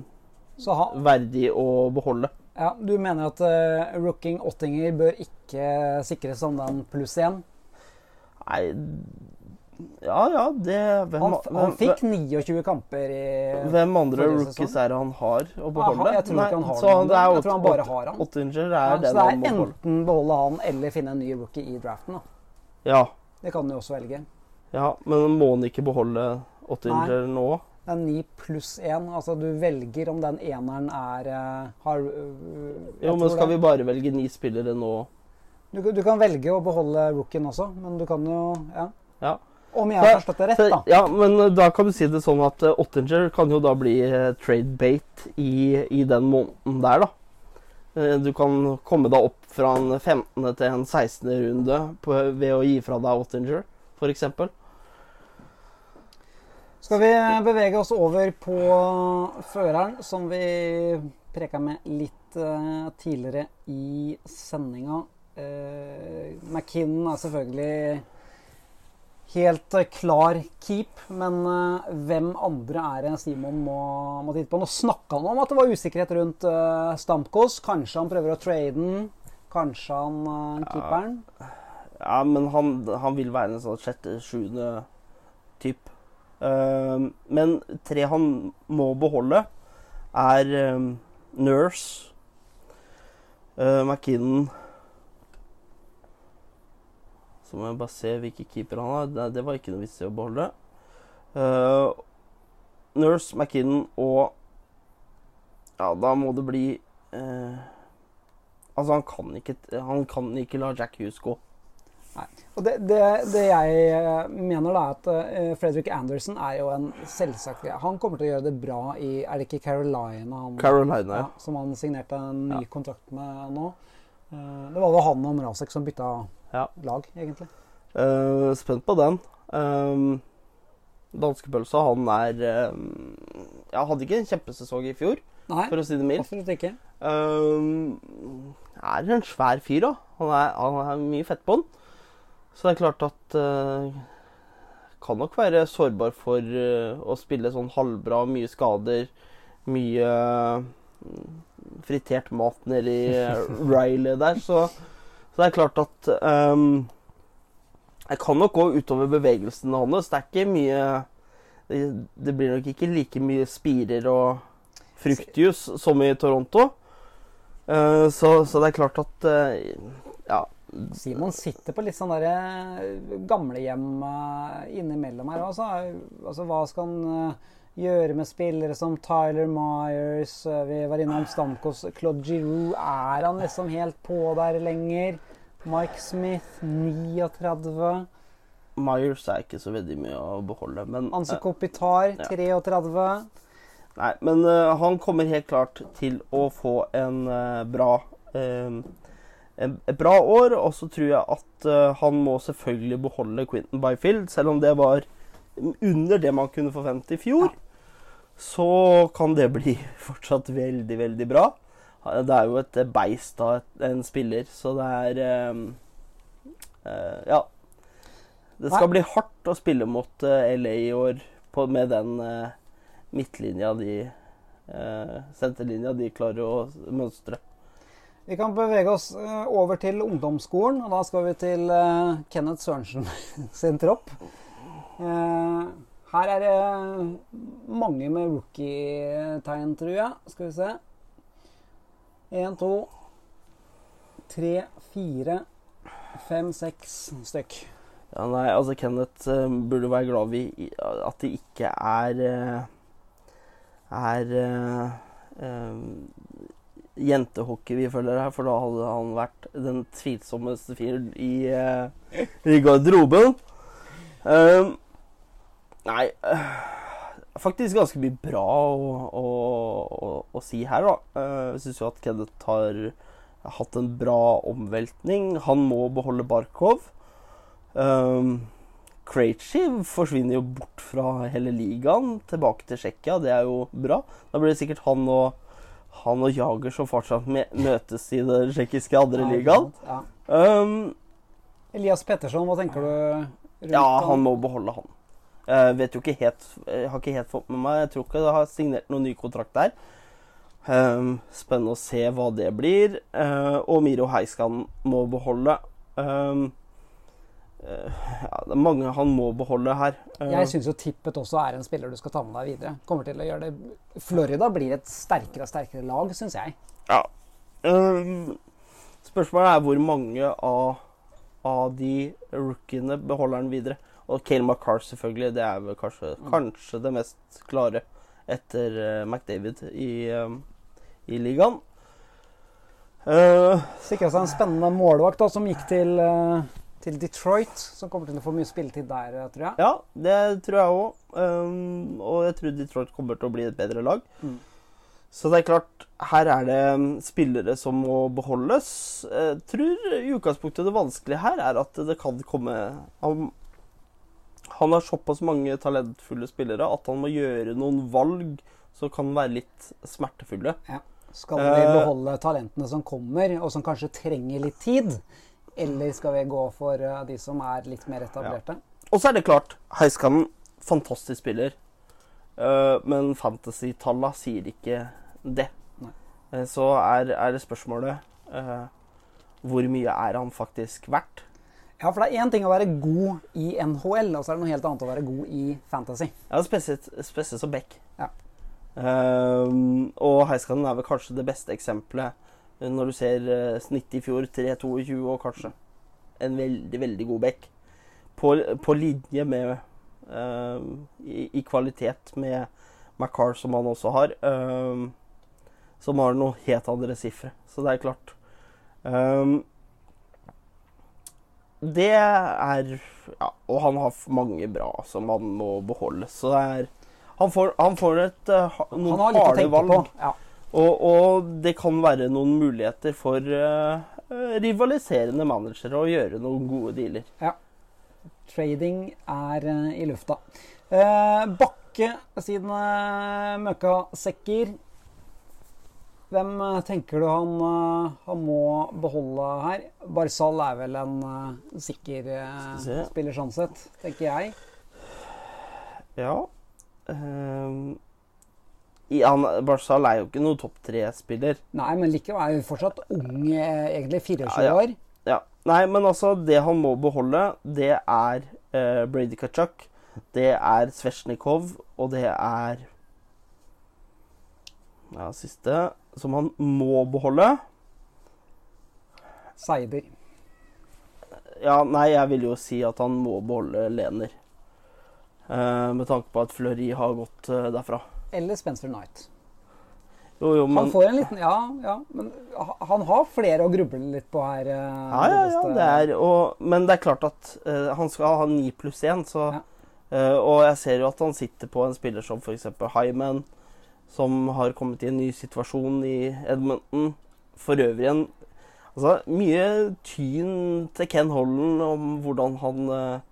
han, verdig å beholde. Ja, Du mener at uh, rooking Ottinger bør ikke sikres som den pluss én? Nei Ja, ja, det hvem, Han, han fikk 29 kamper i Hvem andre rookies er det han har å beholde? Aha, jeg tror ikke han har Nei, noen. Jeg tror han bare har han. Ottinger er ja, den så det er enten beholde han eller finne en ny rookie i draften. da. Ja. Det kan du også velge. Ja, men må han ikke beholde Ottinger nå? Det er ni pluss én. Altså du velger om den eneren er uh, har uh, Jo, men skal det. vi bare velge ni spillere nå? Du, du, kan velge å beholde rookien også, men du kan jo Ja. ja. Om jeg har forstått det rett, da. Ja, men da kan du si det sånn at uh, Ottinger kan jo da bli uh, trade bait i, i, den måneden der, da. Du kan komme deg opp fra en 15. til en 16. runde på, ved å gi fra deg Ottinger, f.eks. Skal vi bevege oss over på føreren, som vi preka med litt uh, tidligere i sendinga. Uh, McKinnon er selvfølgelig helt uh, klar keep, men hvem andre er det Simon må, må titte på? Nå snakka han om at det var usikkerhet rundt Stamkos. Kanskje han prøver å trade den? Kanskje han keeperen? Ja, ja men han, han, vil være en sånn sjette-sjuende type. Uh, men tre han må beholde, er um, Nurse, uh, McKinnon Så må jeg bare se hvilke keeper han har. Det, det var ikke noe vits i å beholde. Uh, Nurse, McKinnon og Ja, da må det bli Altså, han kan ikke, han kan ikke la Jack Hughes gå. Nei. Og det, det, det, jeg eh, mener, da, er at uh, Fredrik Anderson er jo en selvsagt Han kommer til å gjøre det bra i Er det ikke Carolina? Han, Carolina, ja. Som han signerte en ny ja. kontrakt med nå. Uh, det var jo han og Mrazek som bytta ja. lag, egentlig. Uh, spent på den. Um, Danskepølsa, han er um, Ja, hadde ikke en kjempesesong i fjor, Nei, for å si det mildt. Absolutt ikke. Um, er en svær fyr, da. Han er, han er mye fett på han. Så det er klart at uh, Kan nok være sårbar for uh, å spille sånn halvbra, mye skader, mye uh, fritert mat nedi Riley der. Så, så, det er klart at um, Jeg kan nok gå utover bevegelsene hans. Det er ikke mye det, blir nok ikke like mye spirer og fruktjus som i Toronto. Uh, så, så, det er klart at uh, Ja. Simon sitter på litt sånn derre gamlehjem innimellom her. Altså, altså, hva skal han gjøre med spillere som Tyler Myers? eh, Vi var innom Stamkos. Claude Giroux, er han liksom helt på der lenger? Mike Smith, 39. Myers er ikke så veldig mye å beholde, men Anse Kopitar, ja. 33. Nei, men uh, han kommer helt klart til å få en uh, bra um, et bra år. Og så tror jeg at uh, han må selvfølgelig beholde Quentin Byfield, selv om det var under det man kunne forvente i fjor. Så kan det bli fortsatt veldig, veldig bra. Det er jo et beist av en spiller, så det er eh, uh, Ja. Det skal Nei. bli hardt å spille mot uh, LA i år på, med den uh, midtlinja de eh, Senterlinja de klarer å mønstre. Vi kan bevege oss eh, over til ungdomsskolen, og da skal vi til eh, Kenneth Sørensen sin tropp. Eh, her er det mange med rookie-tegn, tror jeg. Skal vi se. Én, to, tre, fire, fem, seks stykk. Ja, nei, altså Kenneth eh, burde være glad vi, at det ikke er eh, er uh, eh, jentehockey vi følger her, for da hadde han vært den tvilsommeste fyren i, uh, i garderoben. Eh, nei eh, Faktisk ganske mye bra å, å, å, å si her, da. Eh, Jeg syns jo at Kenneth har hatt en bra omveltning. Han må beholde Barkov. Um, Krejci forsvinner jo bort fra hele ligaen, tilbake til Tsjekkia. Det er jo bra. Da blir det sikkert han og, han og Jager som fortsatt møtes i den tsjekkiske andre ligaen. Ja. Um, Elias Petterson, hva tenker du rundt ja, han må beholde han. Jeg vet jo ikke helt uh, har ikke helt fått med meg Jeg tror ikke det har signert noen ny kontrakt der. Um, spennende å se hva det blir. Uh, og Miro Heiskan må beholde. Um, uh, ja, det er mange han må beholde her. Uh, Jeg syns jo Tippet også er en spiller du skal ta med deg videre. Kommer til å gjøre det Florida blir et sterkere og sterkere lag, syns jeg. Ja. Um, spørsmålet er hvor mange av, av de rookiene beholder han videre. Og Cale McCarr, selvfølgelig. Det er vel kanskje, kanskje det mest klare etter uh, McDavid i, uh, i ligaen. Uh, Sikra seg en spennende målvakt da, som gikk til, uh, til Detroit. Som kommer til å få mye spilletid der, eh, tror jeg. ja, det tror jeg òg. Um, og jeg tror Detroit kommer til å bli et bedre lag. Mm. Så det er klart, her er det um, spillere som må beholdes. Jeg tror i utgangspunktet det vanskelige her er at det kan komme Han, har såpass mange talentfulle spillere at han må gjøre noen valg som kan være litt smertefulle. Skal vi Eh. beholde talentene som kommer, og som kanskje trenger litt tid? Eller skal vi gå for eh, de som er litt mer etablerte? Og så er det klart, Heiskanen, fantastisk spiller. Eh, men fantasy-talla sier ikke det. Nei. Så er, er det spørsmålet hvor mye er han faktisk verdt? Ja, for det er én ting å være god i NHL, og så er det noe helt annet å være god i fantasy. Ja, spesielt, spesielt som back. Ja. Um, og Heiskanen er vel kanskje det beste eksempelet eh, når du ser uh, snittet i fjor 3-22 og kanskje en veldig, veldig god back. På, på linje med um, i, i kvalitet med McCarr, som han også har. Um, som har noen helt andre sifre. Så det er klart. Ehm, det er Ja, og han har mange bra som han må beholde. Så det er Han får, han får et, uh, noen Han harde valg. Ja. Og, og det kan være noen muligheter for eh, rivaliserende managere å gjøre noen gode dealer. Ja. Trading er uh, i lufta. Bakke sine møkkasekker. Hvem eh, tenker du han, eh, han må beholde her? Barzal er vel en eh, sikker spiller sånn sett, tenker jeg. Ja um, han, Barzal er jo ikke noen topp tre-spiller. Nei, men likevel er jo fortsatt ung, egentlig 24 Ja, ja. år. Ja. Nei, men altså, det han må beholde, det er uh, Brady Kachak, Det er Svesjnikov, og det er Ja, siste som han må beholde. Seiber. Ja, nei, jeg vil jo si at han må beholde Lener. Eh, med tanke på at Fleury har gått eh, derfra. Eller Spencer Knight. Jo, jo, Han får en liten Ja, ja, men han har flere å gruble litt på her. eh, Ja, ja, ja. Det er, og, men det er klart at eh, han skal ha ni pluss én, så Ja. eh, Og jeg ser jo at han sitter på en spiller som f.eks. Hyman, som har kommet i en ny situasjon i Edmonton. For øvrig en Altså, mye tyn til Ken Holland om hvordan han eh,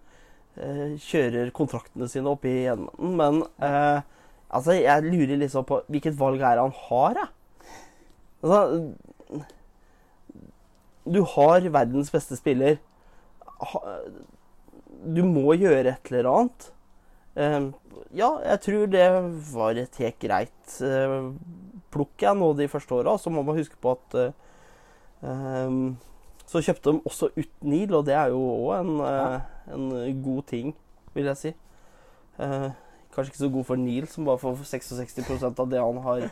eh, kjører kontraktene sine opp i Edmonton, men eh, altså, jeg lurer liksom på hvilket valg er han har, jeg. Altså, du har verdens beste spiller. Du må gjøre et eller annet. Eh, ja, jeg tror det var et helt greit eh, plukk jeg nå de første åra. Så må man huske på at eh, Så kjøpte de også ut Neil, og det er jo òg en, eh, en god ting, vil jeg si. Uh, kanskje ikke så god for Neil, som bare får 66% av det han har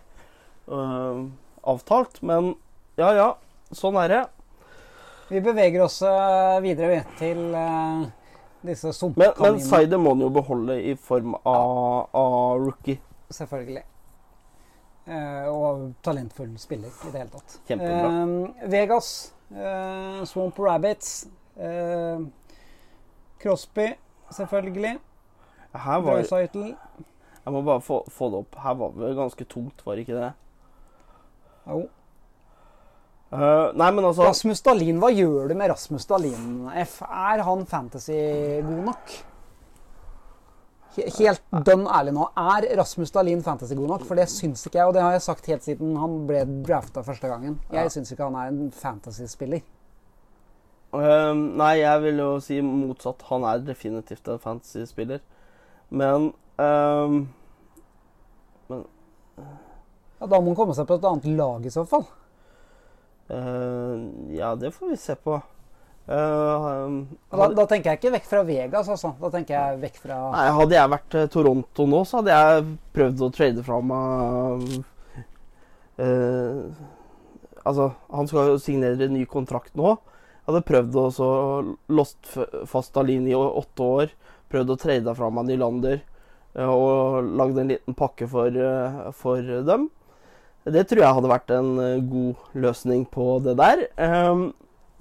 uh, avtalt. Men ja, ja. Sånn er det. Vi beveger oss videre til eh, disse Men, men sumpkaninene. Må han jo beholde i form av, av rookie. Selvfølgelig. Eh, og talentfull spiller i det hele tatt. Kjempebra. Eh, Vegas, eh, Swamp Rabbits, eh, Crosby, selvfølgelig. Her var, Drøysaitl. jeg må bare få, få det opp. Her var det ganske tungt, var det ikke det? Jo. Eh, nei, men altså Rasmus Dahlin, hva gjør du med Rasmus Dahlin? F, er han fantasy god nok? Helt dønn ærlig nå. Er Rasmus Dahlin fantasy god nok? For det syns ikke jeg, og det har jeg sagt helt siden han ble drafta første gangen. Jeg syns ikke han er en fantasy-spiller. Uh, Nei, jeg vil jo si motsatt. Han er definitivt en fantasy-spiller. Men eh, Ja, da må han komme seg på et annet lag i så fall. Eh, Ja, det får vi se på. Uh, Da, da tenker jeg ikke vekk fra Vegas, altså. Da tenker jeg vekk fra Nei, Hadde jeg vært eh, Toronto nå, så hadde jeg prøvd å trade fra meg eh, Altså, han skal jo signere en ny kontrakt nå. Jeg hadde prøvd å så låst fast Alin i åtte år. Prøvd å trade fra meg Nylander og lagd en liten pakke for, for dem. Det tror jeg hadde vært en eh, god løsning på det der. Um,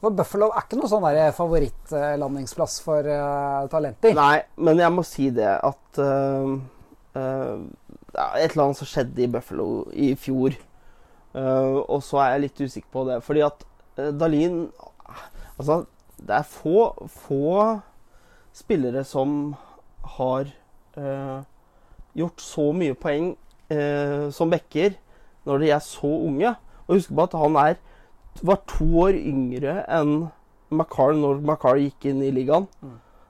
For Buffalo er ikke noe sånn der favorittlandingsplass for uh, talenter. Nei, men jeg må si det at uh, uh, et eller annet som skjedde i Buffalo i fjor. Og så er jeg litt usikker på det. Fordi at Dalin Altså, det er få, få spillere som har gjort så mye poeng som backer når de er så unge. Og husk på at han er, var to år yngre enn McCarl når McCarl gikk inn i ligaen.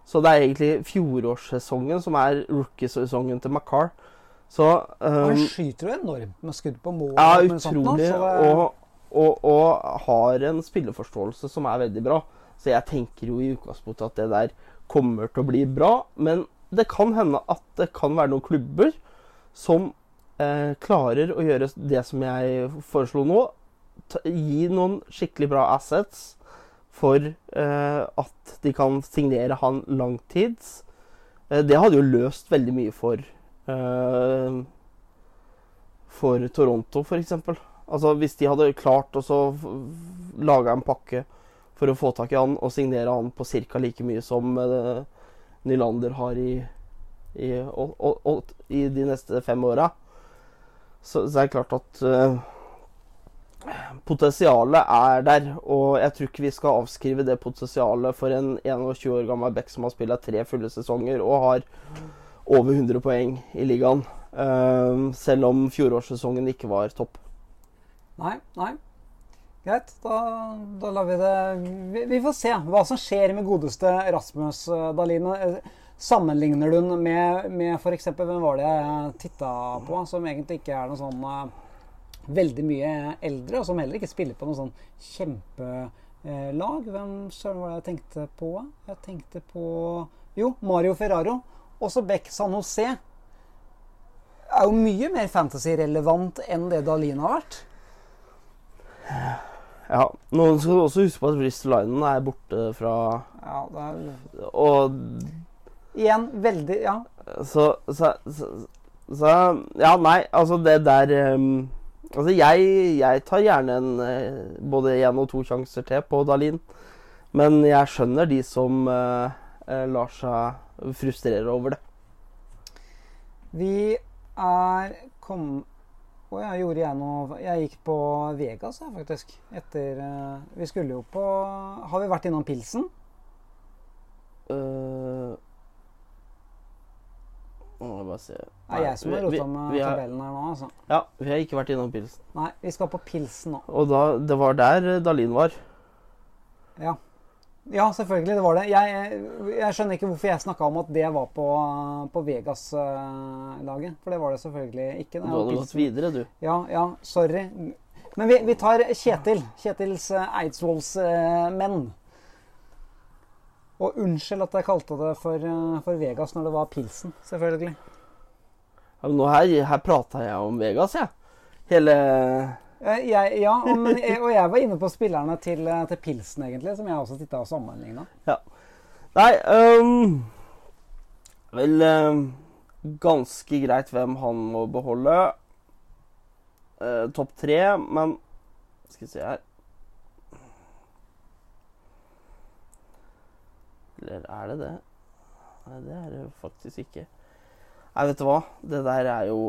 Så det er egentlig fjorårssesongen som er rookiesesongen til McCarl. Så Han um, skyter jo enormt med skudd på mål. Ja, utrolig. sånt det- Og, og, og har en spilleforståelse som er veldig bra. Så jeg tenker jo i utgangspunktet at det der kommer til å bli bra. Men det kan hende at det kan være noen klubber som eh, klarer å gjøre det som jeg foreslo nå. Ta, gi noen skikkelig bra assets for eh, at de kan signere han langtids. Eh, det hadde jo løst veldig mye for eh, for Toronto, f.eks. Altså, hvis de hadde klart å lage en pakke for å få tak i han og signere han på ca. like mye som eh, Nylander har i, i, og, og, og, i de neste fem åra, så, så er det klart at eh, Potensialet er der, og jeg tror ikke vi skal avskrive det potensialet for en 21 år gammel back som har spilt tre fulle sesonger og har over 100 poeng i ligaen. eh, selv om fjorårssesongen ikke var topp. Nei, nei. Greit, da, da lar vi det vi, vi får se hva som skjer med godeste Rasmus eh, Dahlin. Eh, Sammenligner du den med, med f.eks. hvem var det jeg titta på, som egentlig ikke er noe sånn uh, veldig mye eldre, og som heller ikke spiller på noe sånn kjempelag? Hvem søren var det jeg tenkte på? Jeg tenkte på Jo, Mario Ferraro. Også Beck San José er jo mye mer fantasy-relevant enn det Dalina har vært. Ja, Noen skal også huske på at Bristol-linen er borte fra Ja, det er Og Igjen veldig Ja. Så, så, så, så Ja, nei, altså det der um, Altså, jeg, jeg tar gjerne en, eh, både én og to sjanser til på Dalin. Men jeg skjønner de som eh, lar seg frustrere over det. Vi er kom... Å ja, gjorde jeg noe Jeg gikk på Vegas, jeg, faktisk. Etter uh, Vi skulle jo på Har vi vært innom pilsen? Uh, nå må jeg bare se. Det er jeg som har vi- rota med vi har- tabellen her nå, altså. Ja, vi har ikke vært innom pilsen. Nei, vi skal på pilsen nå. Og da, det var der eh, Dalin var. Ja. Ja, selvfølgelig. Det var det. Jeg, jeg skjønner ikke hvorfor jeg snakka om at det var på, på Vegas-laget. For det var det selvfølgelig ikke. Det du hadde gått videre, du. Ja, ja, sorry. Men vi, vi tar Kjetil. Kjetils eh, Eidsvolls eh, menn. Og unnskyld at jeg kalte det for, eh, for Vegas når det var pilsen, selvfølgelig. Ja, men nå her, her prata jeg om Vegas, jeg. Hele Eh, Jeg, ja, og, men, og jeg var inne på spillerne til, eh, til pilsen, egentlig, som jeg også titta og sammenligna. Nei um, Vel um, ganske greit hvem han må beholde. Uh, Topp tre, men Skal vi se her Eller er det det? Nei, det er det faktisk ikke. Nei, vet du hva? Det der er jo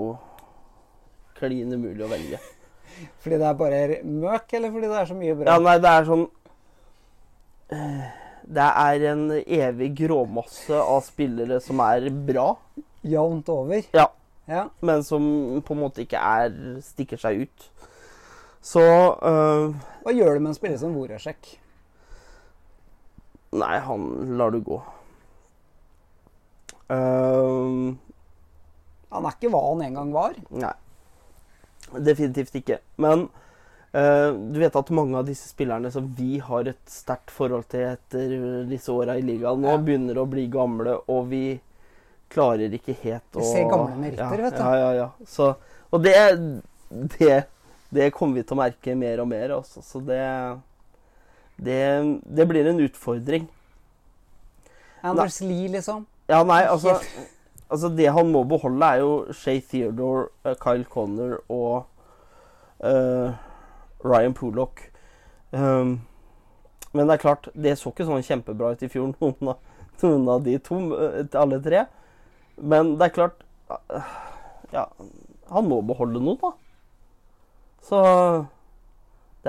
klin umulig å velge. Fordi det er bare møk, eller fordi det er så mye bra? Ja, nei, det er sånn eh, Det er en evig gråmasse av spillere som er bra, Jevnt over. Ja. Ja. men som på en måte ikke er stikker seg ut. Så øh, Hva gjør du med en spiller som Voracek? Nei, han lar du gå. Ehm, Han er ikke hva han en gang var. nei. Definitivt ikke. Men uh, du vet at mange av disse spillerne som vi har et sterkt forhold til etter disse åra i ligaen, nå Ja. begynner å bli gamle, og vi klarer ikke helt å Vi ser gamle meritter, ja, vet du. Ja, ja, ja. Så, og det, det, det kommer vi til å merke mer og mer. Også, så det, det, det blir en utfordring. Anders Lie, liksom. Ja, nei, altså, altså Det han må beholde, er jo Shay Theodore, eh, Kyle Connor og uh, Ryan Poolock. Um, men det er klart, det så ikke sånn kjempebra ut i fjor, noen av, noen av de to, eh, alle tre. Men det er klart uh, Ja, han må beholde noe, da. Så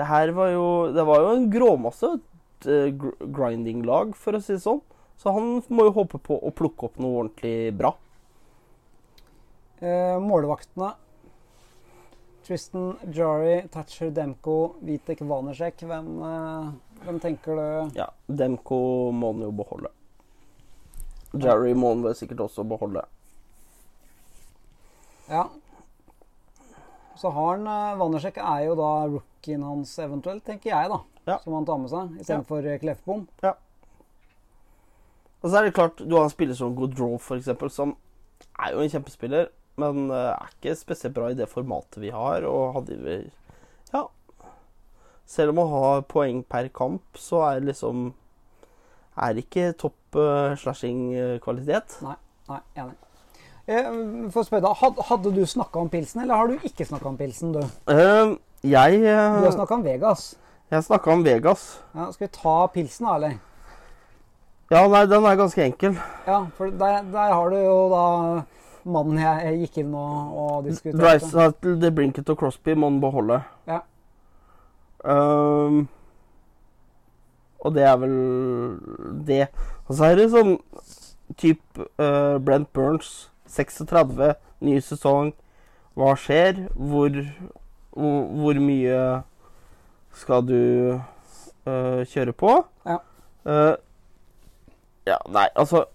det her var jo Det var jo en gråmasse, et eh, grinding-lag, for å si det sånn. Så han må jo håpe på å plukke opp noe ordentlig bra. Eh, målvaktene. Tristan Jari, Thatcher Demko, Vitek Vanersek. Hvem, eh, hvem tenker du Ja, Demko må han jo beholde. Jerry må han vel sikkert også beholde. Ja. Så har han uh, Vanersek er jo da rookien hans eventuelt, tenker jeg, da. Ja. Som han tar med seg istedenfor ja. Kleffbom. Og så er det klart, du har en spiller som Goodrow, eksempel, som er jo en kjempespiller, men eh, er ikke spesielt bra i det formatet vi har, og hadde vi Ja. Selv om han har poeng per kamp, så er det liksom Er ikke topp uh, slashing-kvalitet. Nei, enig. Eh, for å spørre deg, Hadde du snakka om pilsen, eller har du ikke snakka om pilsen, du? Uh, jeg Du har uh, snakka om Vegas. Jeg snakka om Vegas. Ja, skal vi ta pilsen, da, eller? Ja, nei, den er ganske enkel. Ja, for der, der har du jo da mannen jeg, jeg gikk inn og, og diskuterte. Dreisaitl, The Brinket og Crosby må han beholde. Ja. Um, og det er vel det. Og så er det sånn type uh, Brent Burns, 36, ny sesong. Hva skjer? Hvor, hvor, hvor mye skal du uh, kjøre på? Ja. Uh, ja, nei, altså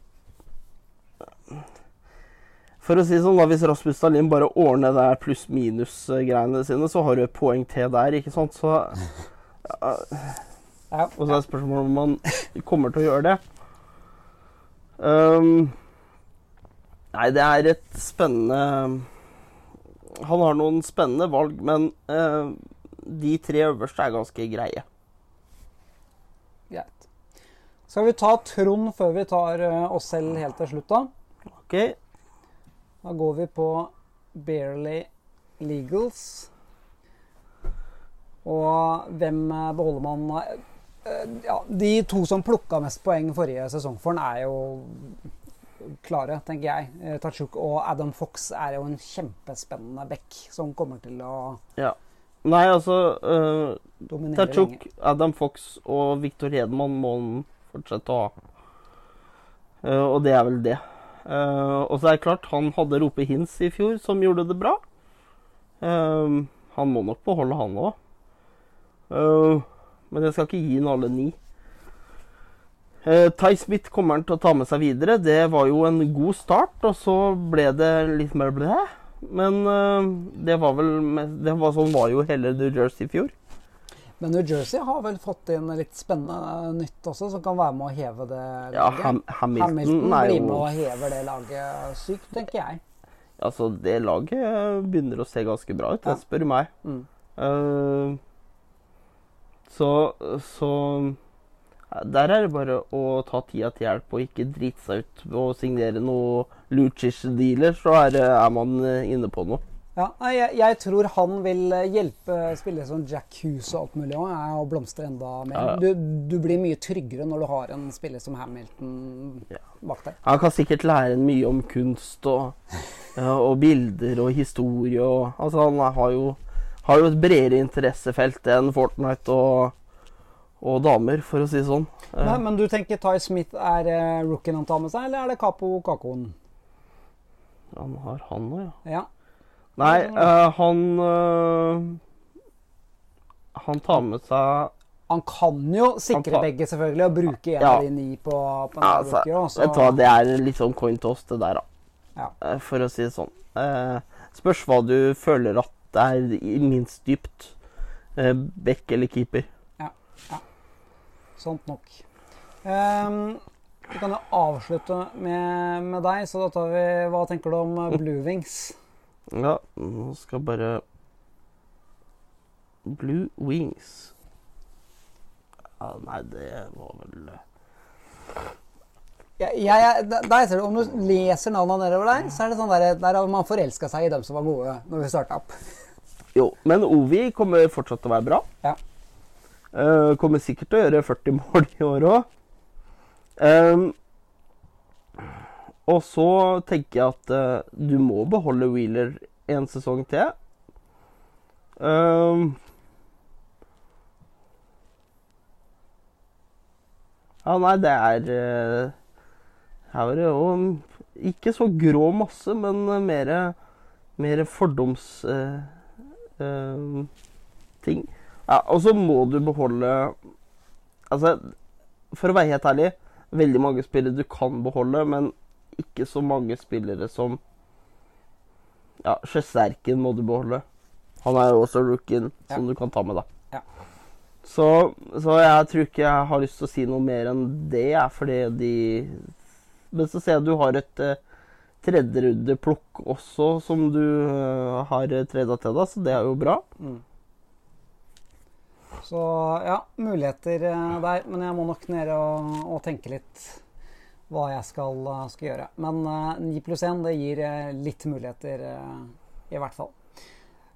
For å si det sånn, da, hvis Rasmus Dahlin bare ordner det pluss-minus-greiene sine, så har du et poeng til der, ikke sant? Så uh, Ja. Og så er spørsmålet om man kommer til å gjøre det. Um, nei, det er et spennende Han har noen spennende valg, men eh, de tre øverste er ganske greie. Greit. Skal vi ta Trond før vi tar eh, oss selv helt til slutt, da? OK? Da går vi på Barely Legals. Og hvem eh, beholder man Eh, Ja, de to som plukka mest poeng forrige sesong for han, er jo klare, tenker jeg. Eh, Tachuk og Adam Fox er jo en kjempespennende back som kommer til å Ja. Nei, altså uh, Tachuk. Adam Fox og Victor Hedman må han fortsette å ha. Uh, og det er vel det. Uh, og så er det klart, han hadde Rope Hins i fjor, som gjorde det bra. Eh, han må nok beholde han òg. men jeg skal ikke gi han alle ni. Uh, Ty Smith kommer han til å ta med seg videre. Det var jo en god start, og så ble det litt mer blæ. Men uh, det var vel Det var sånn var jo hele New Jersey i fjor. Men New Jersey har vel fått inn litt spennende nytt også, som kan være med å heve det Ja. Ham Hamilton, Hamilton blir med og hever det laget sykt, tenker jeg. Altså, det laget begynner å se ganske bra ut, Ja. spør du meg. Mm. Uh, så Så Der er det bare å ta tida til hjelp og ikke drite seg ut og signere noe Lucic-dealer, så er, er man eh, inne på noe. Ja, jeg, jeg tror han vil eh, hjelpe spillere som Jack Hughes og alt mulig òg, og blomstre enda mer. Ja, ja. Du, du blir mye tryggere når du har en spiller som Hamilton Ja. bak deg. Han kan sikkert lære en mye om kunst og, og bilder og historie og Altså, han har jo, har jo et bredere interessefelt enn Fortnite og, og damer, for å si det sånn. Nei, Men, du tenker Ty Smith er eh, rookien han tar med seg, eller er det Capo Kakoen? han har han òg, ja. Ja. Nei, eh, han eh, Han tar med seg Han kan jo sikre tar- begge, selvfølgelig, og bruke en Ja. av de ni på, på ja, altså, rookie også, du hva, det er litt sånn coin toss, det der, da. Ja. Eh, For å si det sånn. Eh, spørs hva du føler at det er minst dypt. Eh, Bekk eller keeper. Sant nok. Um, vi kan jo avslutte med, med deg, så da tar vi Hva tenker du om eh, Blue Wings? Ja, nå skal bare Blue Wings ja, Nei, det var vel ja, jeg, ja, der ser du, Om du leser navnene nedover der, så er det sånn der, der har man forelska seg i dem som var gode når vi starta opp. Jo, men Ovi kommer fortsatt til å være bra. Ja. Eh, kommer sikkert til å gjøre 40 mål i år òg. og så tenker jeg at uh, du må beholde Wheeler en sesong til. Um, ja, nei, det er uh, Her var det jo ikke så grå masse, men uh, mer, mer fordoms... Uh, ting. Ja, og så må du beholde Altså, for å være helt ærlig, veldig mange spillere du kan beholde, men ikke så mange spillere som Ja, Sjesterken må du beholde. Han er jo også rookien som du kan ta med, da. Ja. Så, så jeg tror ikke jeg har lyst til å si noe mer enn det, jeg, fordi de Men så ser jeg at du har et uh, tredjerundeplukk også, som du eh, har treda til deg, så det er jo bra. Så ja, muligheter eh, der. Men jeg må nok ned og, og tenke litt hva jeg skal, eh, skal gjøre. Men uh, 9 pluss 1 det gir eh, litt muligheter, uh, i hvert fall.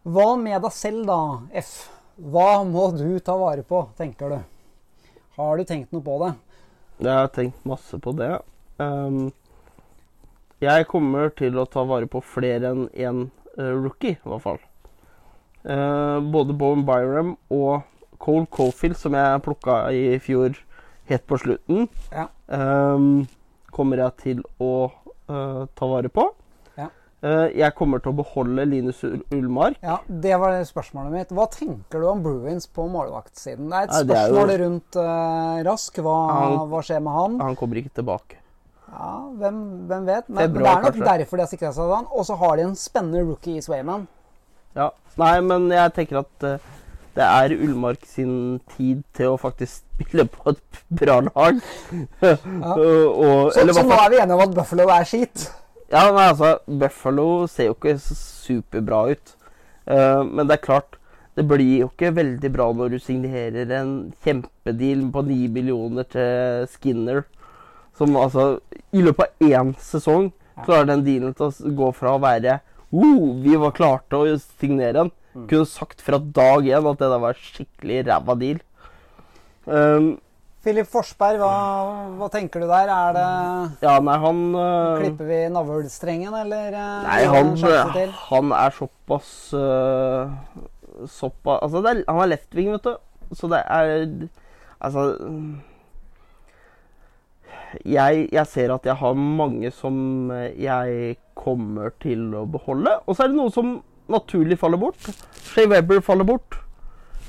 Hva med deg selv, da, F? Hva må du ta vare på, tenker du? Har du tenkt noe på det? Jeg har tenkt masse på det. Um, jeg kommer til å ta vare på flere enn én eh, rookie, i hvert fall. Uh, både Bowen Byram og Cole Cofield, som jeg plukka i fjor helt på slutten, Ja. um, kommer jeg til å uh, ta vare på. Ja. Uh, jeg kommer til å beholde Linus Ul- Ullmark. Ja, Det var spørsmålet mitt. Hva tenker du om Bruins på målvaktsiden? Det er et Nei, det er jo- spørsmål rundt uh, Rask. Hva, Han- hva skjer med han? Han kommer ikke tilbake. Ja, hvem, hvem vet? Men, men det er nok kanskje. derfor de har sikra seg han. Og så har de en spennende rookie i Swayman. Ja. Nei, men jeg tenker at eh, det er Ullmark sin tid til å faktisk spille på et bra lag. og, Så, eller så nå er vi enige om at Buffalo er skit. Ja, men altså, Buffalo ser jo ikke så superbra ut. Uh, men det er klart, det blir jo ikke veldig bra når du signerer en kjempedeal på 9 millioner til Skinner. Som altså I løpet av én sesong klarer den dealen til å gå fra å være uh, Vi var klarte å signere den. Kunne sagt fra dag én at det der var skikkelig ræva deal. Um, Filip Forsberg, hva, hva tenker du der? Er det ja, nei, han uh, Klipper vi navlestrengen, eller eh, Nei, han, til? han er såpass uh, Såpass Altså, det er, han er leftving, vet du. Så det er Altså jeg, jeg ser at jeg har mange som jeg kommer til å beholde. Og så er det noe som naturlig faller bort. Shay Webber faller bort.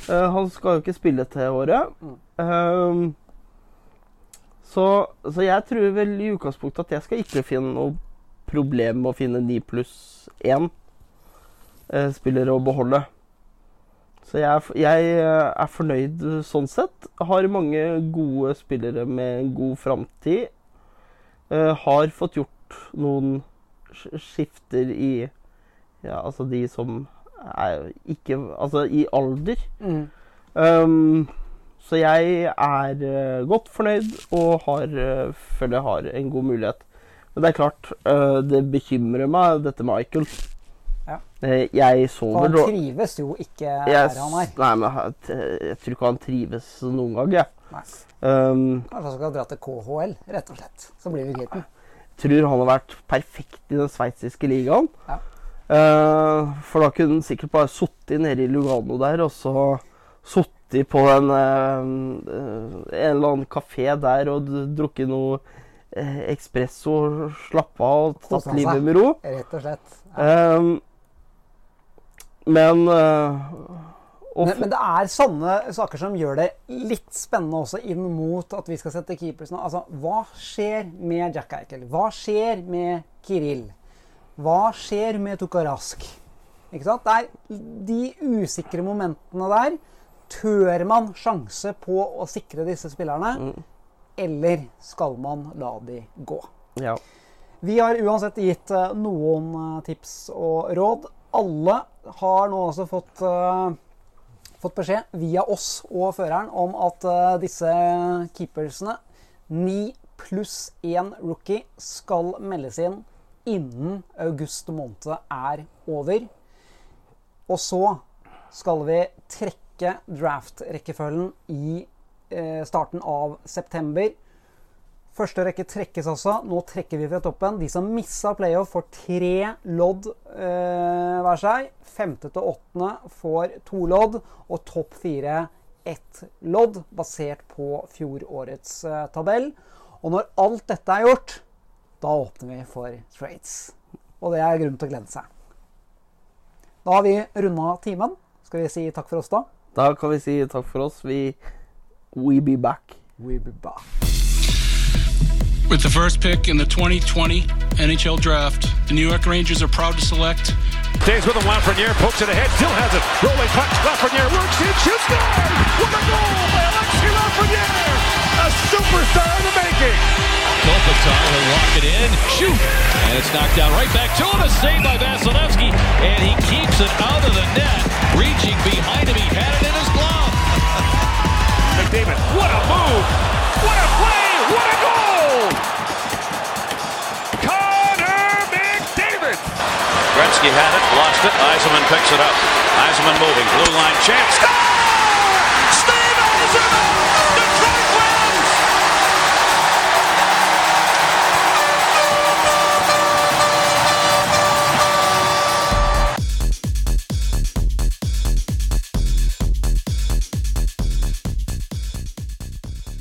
Uh, han skal jo ikke spille til året. Um, så, så jeg tror vel i utgangspunktet at jeg skal ikke finne noe problem med å finne 9 pluss 1 uh, spillere å beholde. Så jeg jeg eh, er fornøyd sånn sett. Har mange gode spillere med god framtid. Eh, har fått gjort noen skifter i Ja, altså de som er ikke Altså i alder. Mm. Um, så jeg er eh, godt fornøyd og har, eh, føler jeg har en god mulighet. Men det er klart, eh, det bekymrer meg, dette med Michael. Ja. Jeg sover dårlig han trives jo ikke Jeg, der han er. nei, men jeg, jeg tror ikke han trives noen gang, jeg. Nei. Um, Kanskje han skal dra til KHL, rett og slett. Så blir vi kvitt den. tror han har vært perfekt i den sveitsiske ligaen. Ja. Eh, for da kunne han sikkert bare sittet nede i Lugano der, og så sittet på en, eh, en eller annen kafé der og drukket noe ekspresso espresso, slappa av og tatt livet med ro. Rett og slett. Um, men uh, Men, men det er sånne saker som gjør det litt spennende også inn mot at vi skal sette keepers nå. Altså, hva skjer med Jack Eichel? Hva skjer med Kiril? Hva skjer med Tukarask? Ikke sant? Det er de usikre momentene der. Tør man sjanse på å sikre disse spillerne, eller skal man la de gå? ja. Vi har uansett gitt eh, noen eh, tips og råd. Alle har nå altså fått, eh, fått beskjed via oss og føreren om at disse keepersene, 9 pluss 1 rookie, skal meldes inn innen august måned er over. Og så skal vi trekke draft-rekkefølgen i eh, starten av september. Første rekke trekkes altså. Nå trekker vi fra toppen. De som missa playoff, får tre lodd eh, hver seg. Femte til åttende får to lodd, og topp fire ett lodd, basert på fjorårets eh, tabell. Og når alt dette er gjort, da åpner vi for trades. Og det er grunn til å glede seg. Da har vi runda timen. Skal vi si takk for oss, da? Da kan vi si takk for oss. Vi We be back. We be back. With the first pick in the 2020 NHL Draft, the New York Rangers are proud to select Stays with him, Lafreniere pokes it ahead, still has it. Rolling puck, Lafreniere works in, shoots, score! What a goal by Alexi Lafreniere! A superstar in the making! Kopitar will lock it in, shoot, and it's knocked down right back to him. A save by Vasilevsky, and he keeps it out of the net. Reaching behind him, he had it in his glove. McDavid, what a move! What a play! What a goal! Connor McDavid! Gretzky had it, lost it. Eisenman picks it up. Eisenman moving. Blue line chance. Score!